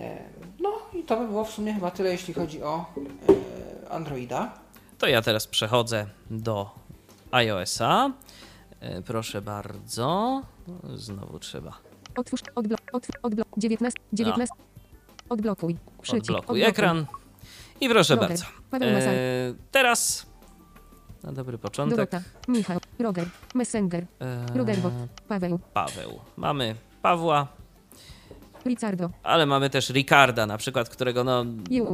E, No i to by było w sumie chyba tyle, jeśli chodzi o e, Androida. To ja teraz przechodzę do iOS-a. E, Proszę bardzo. Znowu trzeba Otwórz, odblok, otwórz, odblok, 19, 19. Odblokuj. Przycisk. odblokuj ekran. I proszę Roger. bardzo. E, teraz na dobry początek. Dorota. Michał. Roger. Messenger. e, Rogerbot. Paweł. Paweł. Mamy Pawła, Ricardo. ale mamy też Ricarda na przykład, którego no,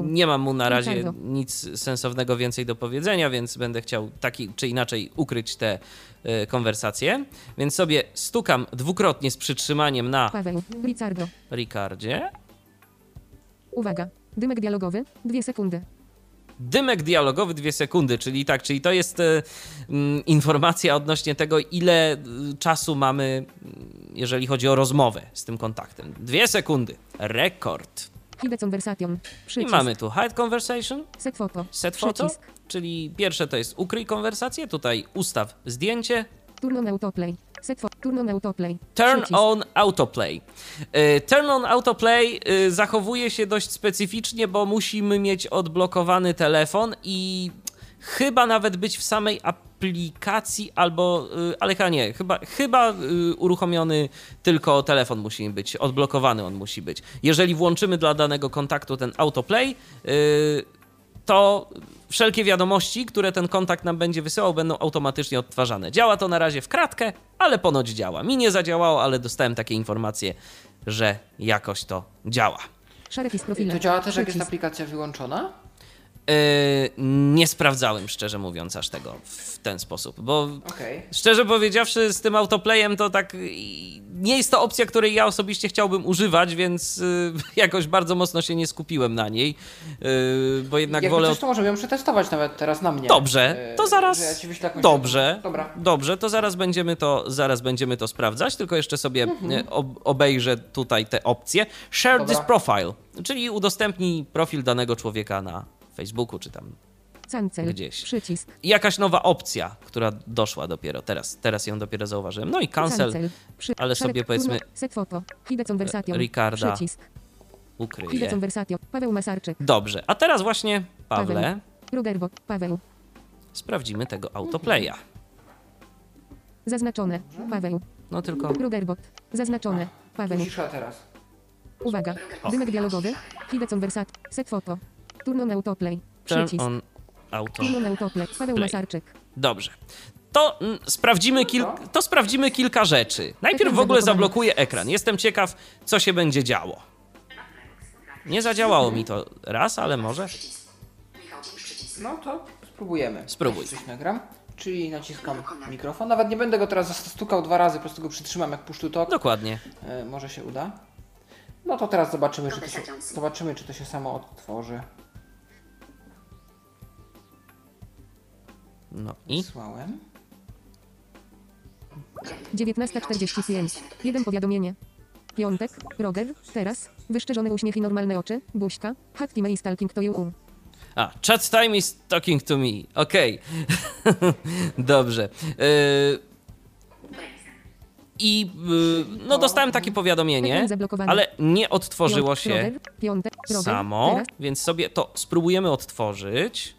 nie mam mu na razie Ricardo. nic sensownego więcej do powiedzenia, więc będę chciał taki czy inaczej ukryć te e, konwersacje. Więc sobie stukam dwukrotnie z przytrzymaniem na Paweł. Ricardo. Ricardzie. Uwaga. Dymek dialogowy. Dwie sekundy. Dymek dialogowy dwie sekundy, czyli tak, czyli to jest e, mm, informacja odnośnie tego, ile y, czasu mamy, mm, jeżeli chodzi o rozmowę z tym kontaktem. Dwie sekundy. Rekord. Hide conversation. I mamy tu hide conversation, Set foto. set photo, czyli pierwsze to jest ukryj konwersację, tutaj ustaw zdjęcie, Turn on autoplay. Turn on autoplay. Turn on autoplay. Y, Turn on autoplay y, zachowuje się dość specyficznie, bo musimy mieć odblokowany telefon i chyba nawet być w samej aplikacji albo, y, ale chyba nie, chyba, chyba uruchomiony tylko telefon musi być, odblokowany on musi być. Jeżeli włączymy dla danego kontaktu ten autoplay, to wszelkie wiadomości, które ten kontakt nam będzie wysyłał, będą automatycznie odtwarzane. Działa to na razie w kratkę, ale ponoć działa. Mi nie zadziałało, ale dostałem takie informacje, że jakoś to działa. Profile. to działa też, jak jest aplikacja wyłączona? Yy, nie sprawdzałem, szczerze mówiąc, aż tego w ten sposób, bo Okej. Szczerze powiedziawszy, z tym autoplayem to tak i nie jest to opcja, której ja osobiście chciałbym używać, więc y, jakoś bardzo mocno się nie skupiłem na niej, bo jednak Jakby wolę coś, to możemy ją przetestować nawet teraz na mnie. Dobrze, to zaraz. ja Dobrze. Dobra. Dobrze, to zaraz będziemy to, zaraz będziemy to sprawdzać, tylko jeszcze sobie ob, obejrzę tutaj te opcje. Share Dobra. this profile, czyli udostępnij profil danego człowieka na Facebooku czy tam. Cancel. Gdzieś. Przycisk. I jakaś nowa opcja, która doszła dopiero teraz, teraz ją dopiero zauważyłem. No i cancel Przy... ale szereg. sobie powiedzmy- foto. Conversation. Ricarda Przycisk. Paweł Masarczyk. Dobrze, a teraz właśnie, Pawle, Paweł. Paweł. sprawdzimy tego autoplaya. Zaznaczone. Paweł. No tylko Rogerbot. Zaznaczone. Paweł. Cisza teraz. Uwaga. Dymek dialogowy. Hide conversation. Set foto. Turn on autoplay. turn Przycisk. on auto. Turn on autoplay. Paweł. Masarczyk. Dobrze. To mm, sprawdzimy, kil... to sprawdzimy kilka rzeczy. Najpierw w ogóle zablokuję ekran. Jestem ciekaw, co się będzie działo. Nie zadziałało mi to raz, ale może. No to spróbujemy. Spróbuj. Coś nagram. Czyli naciskam mikrofon. Nawet nie będę go teraz stukał dwa razy, po prostu go przytrzymam jak push to talk. Dokładnie. E, może się uda. No to teraz zobaczymy, czy to się, zobaczymy, czy to się samo odtworzy. No i Wysłałem. 19.45. Jeden powiadomienie. Piątek. Roger. Teraz. Wyszczerzone uśmiech i normalne oczy. Buźka. Hat time is talking to you. A, chat time is talking to me. Okej. Dobrze. Yy, I yy, no dostałem takie powiadomienie, ale nie odtworzyło się Roger. Piątek. Roger. samo, Teraz. więc sobie to spróbujemy odtworzyć.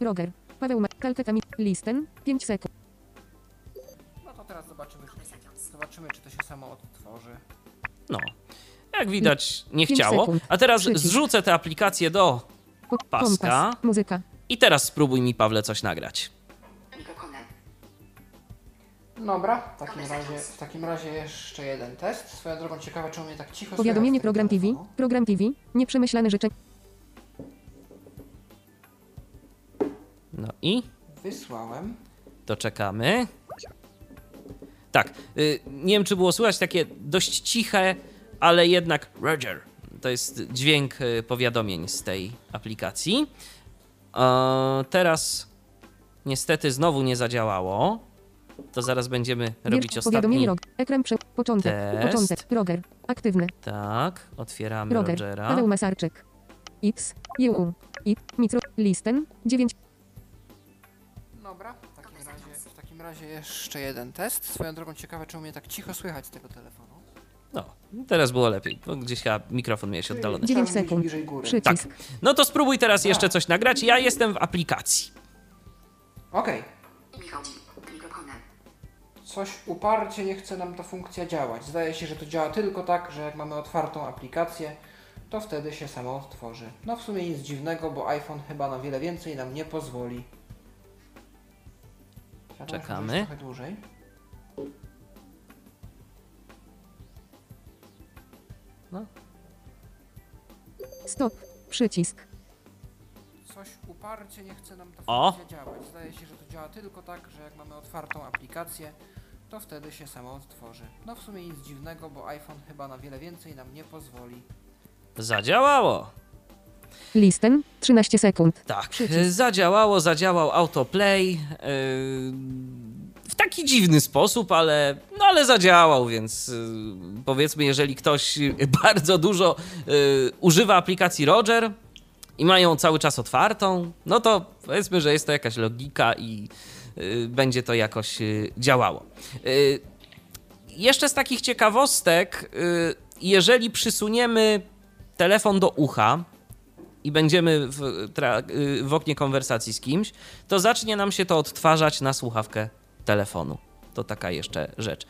Roger. Paweł Ma... Kalketa mi... Listen. 5 sekund. No to teraz zobaczymy, zobaczymy, czy to się samo odtworzy. No. Jak widać, nie chciało. A teraz Przycisk. zrzucę tę aplikację do. Paska. Kompas. Muzyka. i teraz spróbuj mi, Pawle, coś nagrać. Dobra, w takim razie, w takim razie jeszcze jeden test. Swoją drogą ciekawe, czemu mnie tak cicho Powiadomienie program TV. Program TV. Nieprzemyślane życzenia. No i Wysłałem. to czekamy. Tak, y, nie wiem czy było słychać takie dość ciche, ale jednak Roger. To jest dźwięk y, powiadomień z tej aplikacji. E, teraz niestety znowu nie zadziałało. To zaraz będziemy robić Wiersz, powiadomienie ostatni. rog. Ekran prze... Początek. test. Początek. Roger. Aktywny. Tak, otwieramy Roger. Rogera. Paweł Masarczyk. X. JU. I. Mitro. Listen. 9. Dobra, w takim, razie, w takim razie jeszcze jeden test. Swoją drogą ciekawe, czemu mnie tak cicho słychać z tego telefonu. No, teraz było lepiej, bo gdzieś chyba mikrofon miałeś oddalony. 9 Trzeba mówić sekund. bliżej góry. Przycisk. No to spróbuj teraz jeszcze coś nagrać. Ja jestem w aplikacji. Okej. Mikrofonem. Coś uparcie nie chce nam ta funkcja działać. Zdaje się, że to działa tylko tak, że jak mamy otwartą aplikację, to wtedy się samo otworzy. No w sumie nic dziwnego, bo iPhone chyba na wiele więcej nam nie pozwoli. Że Czekamy. Trochę dłużej. Stop. Przycisk. Coś uparcie nie chce nam ta O! funkcja działać. Zdaje się, że to działa tylko tak, że jak mamy otwartą aplikację, to wtedy się samo otworzy. No w sumie nic dziwnego, bo iPhone chyba na wiele więcej nam nie pozwoli. Zadziałało. Listen. 13 sekund. Tak, Przycisk. zadziałało, zadziałał autoplay. Yy, w taki dziwny sposób, ale, no ale zadziałał, więc yy, powiedzmy, jeżeli ktoś bardzo dużo yy, używa aplikacji Roger i mają cały czas otwartą, no to powiedzmy, że jest to jakaś logika i będzie to jakoś działało. Jeszcze z takich ciekawostek, jeżeli przysuniemy telefon do ucha, i będziemy w, y, w oknie konwersacji z kimś, to zacznie nam się to odtwarzać na słuchawkę telefonu. To taka jeszcze rzecz,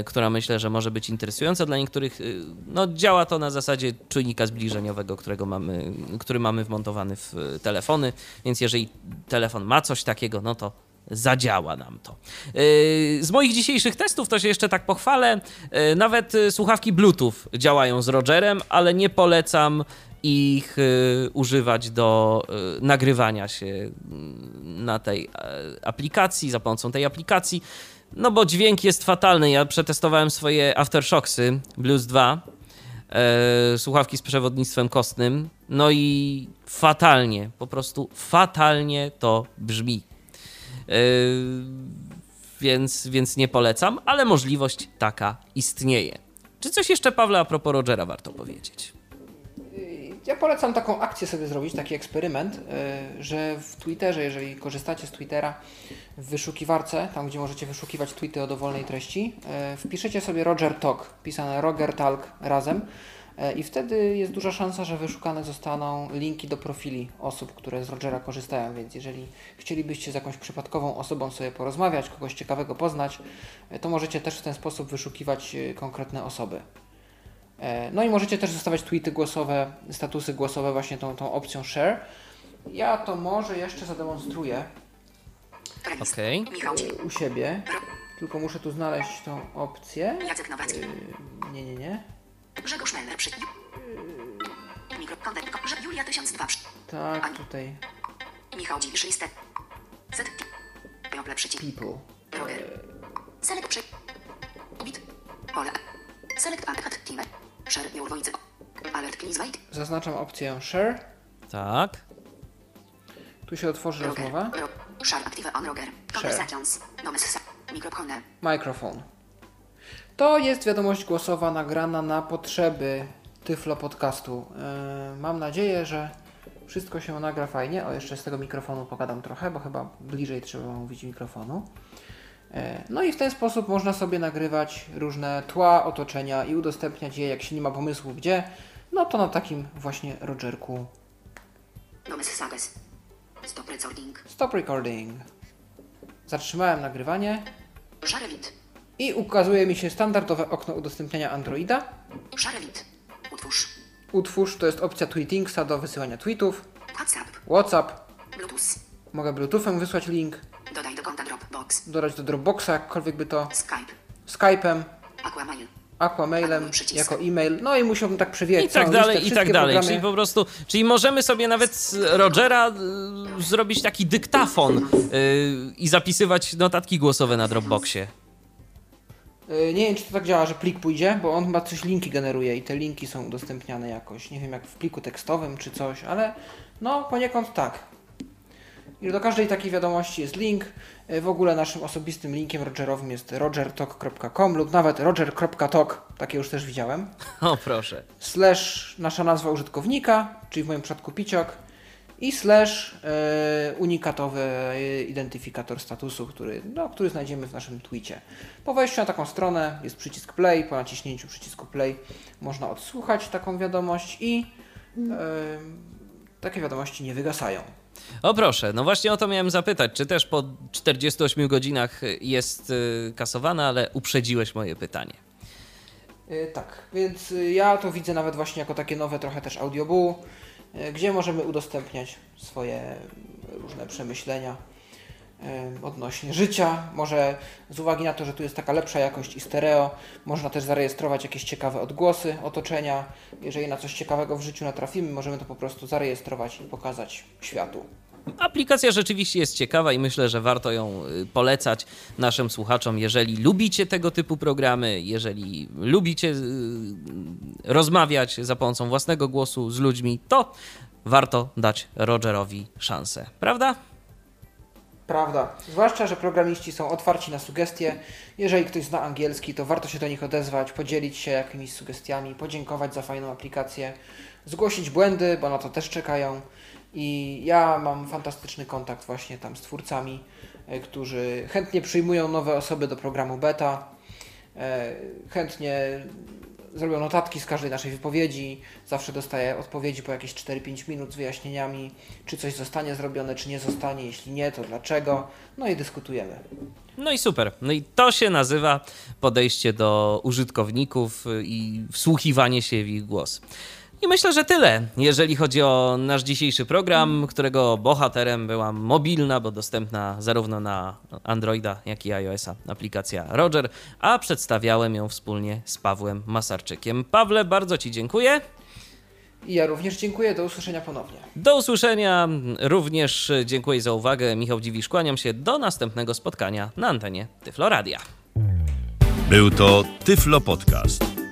y, która myślę, że może być interesująca dla niektórych. y, No, działa to na zasadzie czujnika zbliżeniowego, którego mamy, który mamy wmontowany w y, telefony, więc jeżeli telefon ma coś takiego, no to zadziała nam to. Y, Z moich dzisiejszych testów to się jeszcze tak pochwalę. Nawet słuchawki Bluetooth działają z Rogerem, ale nie polecam ich y, używać do y, nagrywania się y, na tej e, aplikacji, za pomocą tej aplikacji, no bo dźwięk jest fatalny. Ja przetestowałem swoje Aftershocksy Blues 2, e, słuchawki z przewodnictwem kostnym, no i fatalnie, po prostu fatalnie to brzmi. Yy, więc, więc nie polecam, ale możliwość taka istnieje. Czy coś jeszcze, Pawle, a propos Rogera warto powiedzieć? Ja polecam taką akcję sobie zrobić, taki eksperyment, y, że w Twitterze, jeżeli korzystacie z Twittera, w wyszukiwarce, tam gdzie możecie wyszukiwać tweety o dowolnej treści, y, wpiszecie sobie Roger Talk, pisane Roger Talk razem y, i wtedy jest duża szansa, że wyszukane zostaną linki do profili osób, które z Rogera korzystają, więc jeżeli chcielibyście z jakąś przypadkową osobą sobie porozmawiać, kogoś ciekawego poznać, to możecie też w ten sposób wyszukiwać konkretne osoby. E, No i możecie też zostawiać tweety głosowe, statusy głosowe właśnie tą, tą opcją share. Ja to może jeszcze zademonstruję Playlist. Okej. Michał Dzik. u siebie, tylko muszę tu znaleźć tą opcję. Jacek Nowacki. Yy, Nie, nie, nie. Grzegorz Melner przy... Że Julia 1002. Tak, tutaj Michał Dziwisz listę. Z. Jople przycisk. people. Roger. Select przy... Bit. Pole. Select add team. Share your voice. Alert please wait. Zaznaczam opcję share. Tak. Tu się otworzy Roger. rozmowa. Ro. Share active on Roger. Conversations. Nomes. Mikrofone. Microphone. To jest wiadomość głosowa nagrana na potrzeby Tyflo Podcastu. Yy, mam nadzieję, że wszystko się nagra fajnie. O, jeszcze z tego mikrofonu pogadam trochę, bo chyba bliżej trzeba mówić mikrofonu. No i w ten sposób można sobie nagrywać różne tła, otoczenia i udostępniać je, jak się nie ma pomysłu gdzie. No to na takim właśnie Rogerku. Sages. Stop recording. Stop recording. Zatrzymałem nagrywanie i ukazuje mi się standardowe okno udostępniania Androida. Utwórz. Utwórz to jest opcja Tweetingsa do wysyłania tweetów. WhatsApp. WhatsApp. Bluetooth. Mogę Bluetoothem wysłać link. Dodać do Dropboxa, jakkolwiek by to. Skype. Skype'em. Aquamail. Aquamailem Przycisk. jako e-mail, no i musiałbym tak przewijać I tak całą listę, dalej, i tak dalej. programy. Czyli po prostu, czyli możemy sobie nawet z Rogera y, zrobić taki dyktafon y, i zapisywać notatki głosowe na Dropboxie. Y, Nie wiem, czy to tak działa, że plik pójdzie, bo on chyba coś linki generuje i te linki są udostępniane jakoś. Nie wiem, jak w pliku tekstowym czy coś, ale no poniekąd tak. I do każdej takiej wiadomości jest link. Y, W ogóle naszym osobistym linkiem rogerowym jest rogertalk.com lub nawet roger.talk, takie już też widziałem. O proszę. Slash nasza nazwa użytkownika, czyli w moim przypadku piciok i slash e, unikatowy e, identyfikator statusu, który, no, który znajdziemy w naszym tweetie. Po wejściu na taką stronę jest przycisk play, po naciśnięciu przycisku play można odsłuchać taką wiadomość i e, takie wiadomości nie wygasają. O proszę, no właśnie o to miałem zapytać, czy też po 48 godzinach jest y, kasowana, ale uprzedziłeś moje pytanie. E, Tak, więc y, ja to widzę nawet właśnie jako takie nowe trochę też audioboo, y, gdzie możemy udostępniać swoje różne przemyślenia odnośnie życia. Może z uwagi na to, że tu jest taka lepsza jakość i stereo, można też zarejestrować jakieś ciekawe odgłosy otoczenia. Jeżeli na coś ciekawego w życiu natrafimy, możemy to po prostu zarejestrować i pokazać światu. Aplikacja rzeczywiście jest ciekawa i myślę, że warto ją y, polecać naszym słuchaczom, jeżeli lubicie tego typu programy, jeżeli lubicie y, rozmawiać za pomocą własnego głosu z ludźmi, to warto dać Rogerowi szansę, prawda? Prawda. Zwłaszcza, że programiści są otwarci na sugestie. Jeżeli ktoś zna angielski, to warto się do nich odezwać, podzielić się jakimiś sugestiami, podziękować za fajną aplikację, zgłosić błędy, bo na to też czekają. I ja mam fantastyczny kontakt właśnie tam z twórcami, e, którzy chętnie przyjmują nowe osoby do programu beta, e, chętnie zrobią notatki z każdej naszej wypowiedzi. Zawsze dostaję odpowiedzi po jakieś 4-5 minut z wyjaśnieniami, czy coś zostanie zrobione, czy nie zostanie. Jeśli nie, to dlaczego. No i dyskutujemy. No i super. No i to się nazywa podejście do użytkowników y, i wsłuchiwanie się w ich głos. I myślę, że tyle, jeżeli chodzi o nasz dzisiejszy program, którego bohaterem była mobilna, bo dostępna zarówno na Androida, jak i iOS-a aplikacja Roger, a przedstawiałem ją wspólnie z Pawłem Masarczykiem. Pawle, bardzo Ci dziękuję. I ja również dziękuję. Do usłyszenia ponownie. Do usłyszenia. Również dziękuję za uwagę. Michał Dziwisz, kłaniam się do następnego spotkania na antenie Tyfloradia. Był to Tyflo Podcast.